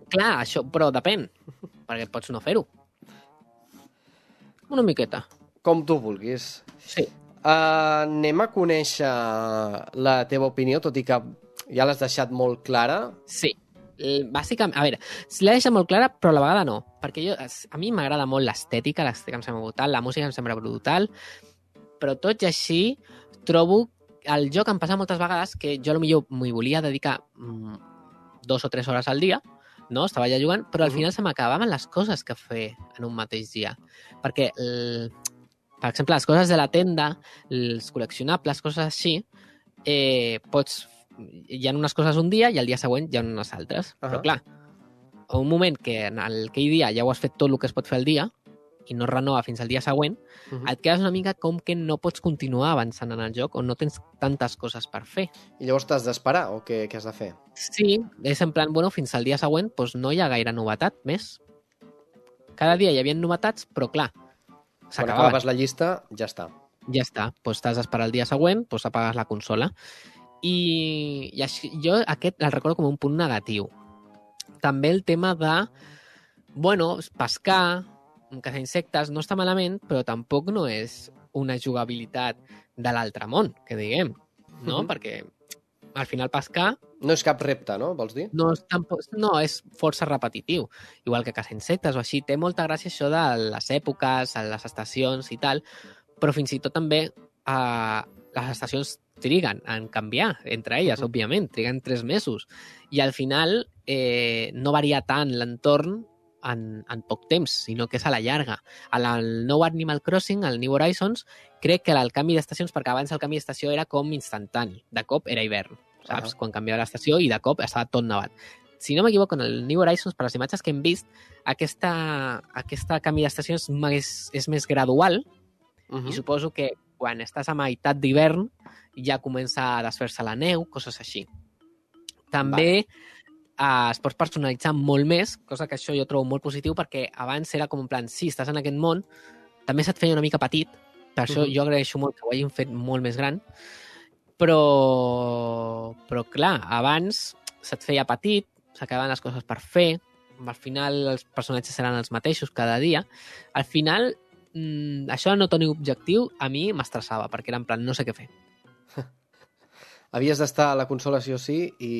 [SPEAKER 3] Clar, això, però depèn, *laughs* perquè pots no fer-ho. Una miqueta.
[SPEAKER 2] Com tu vulguis.
[SPEAKER 3] Sí.
[SPEAKER 2] Uh, anem a conèixer la teva opinió, tot i que ja l'has deixat molt clara.
[SPEAKER 3] Sí. L- Bàsicament, a veure, si l'he deixat molt clara, però a la vegada no. Perquè jo, a mi m'agrada molt l'estètica, l'estètica em sembla brutal, la música em sembla brutal, però tot i així trobo el joc em passa moltes vegades que jo potser m'hi volia dedicar mm, dos o tres hores al dia, no? Estava ja jugant, però al final se m'acabaven les coses que fer en un mateix dia. Perquè, el, per exemple, les coses de la tenda, els col·leccionables, coses així, eh, pots... Hi ha unes coses un dia i el dia següent hi ha unes altres.
[SPEAKER 2] Ahà.
[SPEAKER 3] Però clar, a un moment que en aquell dia ja ho has fet tot el que es pot fer al dia i no es renova fins al dia següent,
[SPEAKER 2] Mhm.
[SPEAKER 3] et quedes una mica com que no pots continuar avançant en el joc o no tens tantes coses per fer.
[SPEAKER 2] I llavors t'has d'esperar o què, què has de fer?
[SPEAKER 3] Sí, és en plan, bueno, fins al dia següent doncs no hi ha gaire novetat més. Cada dia hi havia novetats, però clar,
[SPEAKER 2] Quan
[SPEAKER 3] s'acabaven.
[SPEAKER 2] acabes la llista, ja està.
[SPEAKER 3] Ja està, doncs t'has d'esperar el dia següent, doncs apagues la consola. I, i així, jo aquest el recordo com un punt negatiu. També el tema de, bueno, pescar, caçar insectes, no està malament, però tampoc no és una jugabilitat de l'altre món, que diguem, no?
[SPEAKER 2] Mhm.
[SPEAKER 3] Perquè al final pescar
[SPEAKER 2] No és cap repte, no? Vols dir?
[SPEAKER 3] no és, tampoc, no, és força repetitiu. Igual que caçar insectes o així. Té molta gràcia això de les èpoques, les estacions i tal, però fins i tot també eh, les estacions triguen en canviar entre elles,
[SPEAKER 2] Mhm.
[SPEAKER 3] òbviament, triguen tres mesos. I al final eh, no varia tant l'entorn en, en poc temps, sinó que és a la llarga. Al nou Animal Crossing, al New Horizons, crec que el canvi d'estacions, perquè abans el canvi d'estació era com instantani, de cop era hivern, saps?
[SPEAKER 2] Ahà.
[SPEAKER 3] Quan canviava l'estació i de cop estava tot nevat. Si no m'equivoco, en el New Horizons, per les imatges que hem vist, aquesta, aquesta canvi d'estació és, més, és més gradual
[SPEAKER 2] Uh
[SPEAKER 3] i suposo que quan estàs a meitat d'hivern ja comença a desfer-se la neu, coses així. També eh, es pots personalitzar molt més, cosa que això jo trobo molt positiu perquè abans era com en plan, sí, estàs en aquest món, també se't feia una mica petit, per això
[SPEAKER 2] Mhm.
[SPEAKER 3] jo agraeixo molt que ho hagin fet molt més gran, però, però clar, abans se't feia petit, s'acabaven les coses per fer, al final els personatges seran els mateixos cada dia. Al final, mm, això de no tenir objectiu a mi m'estressava, perquè era en plan, no sé què fer. *laughs*
[SPEAKER 2] Havies d'estar a la consola sí o sí i,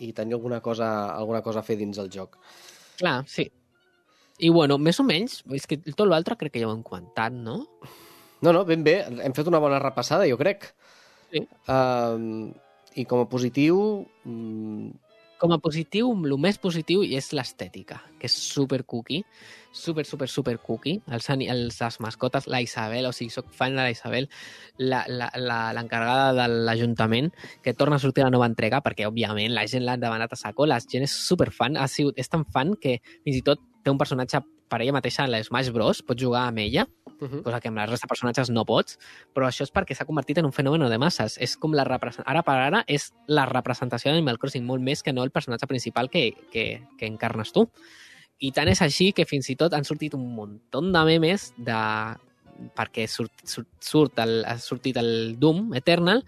[SPEAKER 2] i tenir alguna cosa, alguna cosa a fer dins el joc.
[SPEAKER 3] Clar, sí. I bueno, més o menys, és que tot l'altre crec que ja ho hem comentat, no?
[SPEAKER 2] No, no, ben bé. Hem fet una bona repassada, jo crec.
[SPEAKER 3] Sí.
[SPEAKER 2] Um, I com a positiu... mm,
[SPEAKER 3] Com a positiu, el més positiu és l'estètica, que és super cookie, super, super, super cookie. Els, els, les mascotes, la Isabel, o sigui, soc fan de la Isabel, l'encarregada de l'Ajuntament, que torna a sortir la nova entrega, perquè, òbviament, la gent l'ha demanat a saco, la gent és super fan, ha sigut, és tan fan que fins i tot té un personatge per ella mateixa en l'Smash Bros, pots jugar amb ella,
[SPEAKER 2] uh -huh.
[SPEAKER 3] cosa que amb la resta de personatges no pots, però això és perquè s'ha convertit en un fenomen de masses. És com la. Ara per ara és la representació d'Animal Crossing, molt més que no el personatge principal que, que, que encarnes tu. I tant és així que fins i tot han sortit un munt de memes de perquè surt, surt, surt el, ha sortit el Doom Eternal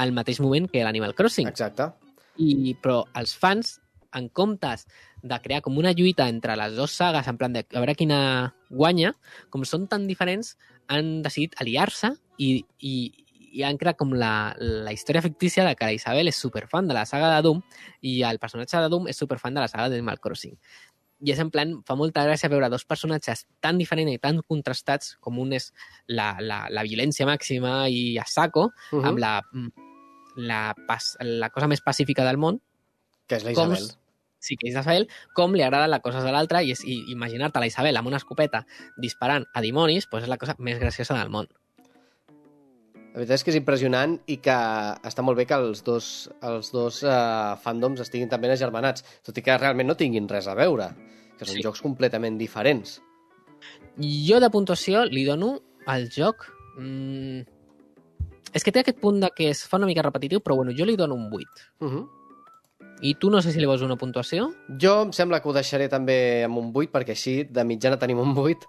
[SPEAKER 3] al mateix moment que l'Animal Crossing.
[SPEAKER 2] Exacte.
[SPEAKER 3] I, però els fans, en comptes de crear com una lluita entre les dues sagues, en plan de a veure quina guanya, com són tan diferents, han decidit aliar-se i, i, i han creat com la, la història fictícia de que la Isabel és superfan de la saga de Doom i el personatge de Doom és superfan de la saga d'Animal Crossing. I és en plan, fa molta gràcia veure dos personatges tan diferents i tan contrastats, com un és la, la, la violència màxima i a saco,
[SPEAKER 2] Uh -huh.
[SPEAKER 3] amb la, la, pas, la cosa més pacífica del món,
[SPEAKER 2] Que és la
[SPEAKER 3] com
[SPEAKER 2] Isabel.
[SPEAKER 3] Sí que és Isabel, com li agraden les coses de l'altre i, és, i imaginar-te la Isabel amb una escopeta disparant a dimonis, doncs és la cosa més graciosa del món.
[SPEAKER 2] La veritat és que és impressionant i que està molt bé que els dos, els dos uh, fandoms estiguin també agermanats, tot i que realment no tinguin res a veure, que són
[SPEAKER 3] Sí.
[SPEAKER 2] jocs completament diferents.
[SPEAKER 3] Jo de puntuació li dono al joc... Mm, és que té aquest punt de que es fa una mica repetitiu, però bueno, jo li dono un 8.
[SPEAKER 2] Uh -huh.
[SPEAKER 3] I tu no sé si li vols una puntuació?
[SPEAKER 2] Jo em sembla que ho deixaré també amb un 8, perquè així de mitjana tenim un 8,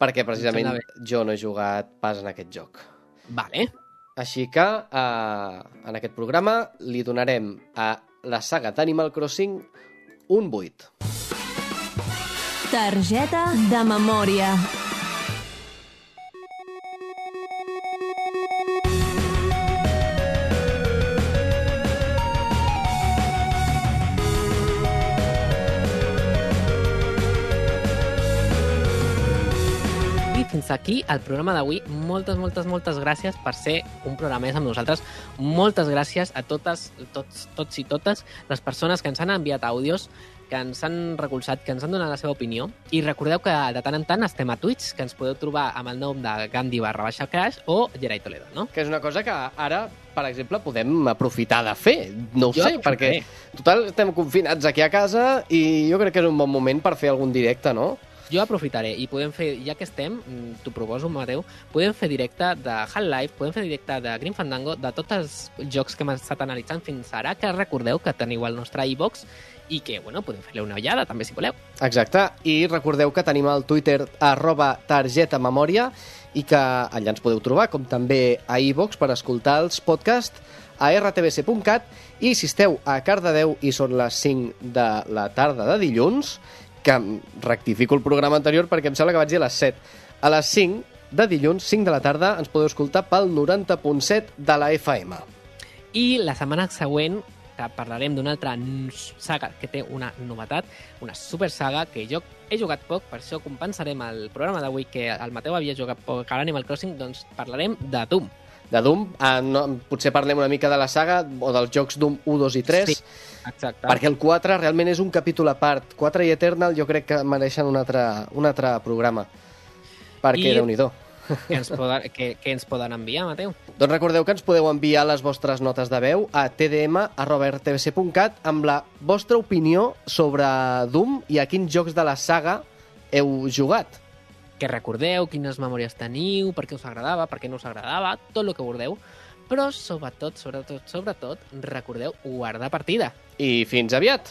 [SPEAKER 2] perquè precisament jo no he jugat pas en aquest joc.
[SPEAKER 3] Vale.
[SPEAKER 2] Així que eh, en aquest programa li donarem a la saga d'Animal Crossing un 8.
[SPEAKER 1] Targeta de memòria.
[SPEAKER 3] Fins aquí el programa d'avui. Moltes, moltes, moltes gràcies per ser un programa més amb nosaltres. Moltes gràcies a totes, tots, tots i totes les persones que ens han enviat àudios, que ens han recolzat, que ens han donat la seva opinió. I recordeu que de tant en tant estem a Twitch, que ens podeu trobar amb el nom de Gandhi barra baixa crash o Gerai Toledo, no?
[SPEAKER 2] Que és una cosa que ara, per exemple, podem aprofitar de fer. No ho
[SPEAKER 3] Jo
[SPEAKER 2] sé, perquè total estem confinats aquí a casa i jo crec que és un bon moment per fer algun directe, no?
[SPEAKER 3] Jo aprofitaré i podem fer, ja que estem, mm, t'ho proposo, Mateu, podem fer directe de Half-Life, podem fer directe de Grim Fandango, de tots els jocs que hem estat analitzant fins ara, que recordeu que teniu el nostre iVox i que, bueno, podem fer-li una ullada també si voleu.
[SPEAKER 2] Exacte, i recordeu que tenim el Twitter arroba targeta memòria i que allà ens podeu trobar, com també a iVox per escoltar els podcasts a rtbc.cat i si esteu a Cardedeu i són les 5 de la tarda de dilluns, que rectifico el programa anterior perquè em sembla que vaig dir a les 7. A les 5 de dilluns, 5 de la tarda, ens podeu escoltar pel 90.7 de la FM.
[SPEAKER 3] I la setmana següent que parlarem d'una altra saga que té una novetat, una super saga que jo he jugat poc, per això compensarem el programa d'avui que el Mateu havia jugat poc a l'Animal Crossing, doncs parlarem de Doom.
[SPEAKER 2] De Doom, eh, no, potser parlem una mica de la saga o dels jocs Doom 1, 2 i 3,
[SPEAKER 3] Sí, exacte.
[SPEAKER 2] perquè el 4 realment és un capítol a part. 4 i Eternal jo crec que mereixen un altre, un altre programa. Perquè,
[SPEAKER 3] I-
[SPEAKER 2] déu-n'hi-do.
[SPEAKER 3] que ens, poden, que, que ens poden enviar, Mateu?
[SPEAKER 2] Doncs recordeu que ens podeu enviar les vostres notes de veu a tdm.rtbc.cat amb la vostra opinió sobre Doom i a quins jocs de la saga heu jugat.
[SPEAKER 3] Que recordeu, quines memòries teniu, per què us agradava, per què no us agradava, tot el que vulgueu. Però sobretot, sobretot, sobretot, recordeu guardar partida.
[SPEAKER 2] I fins aviat!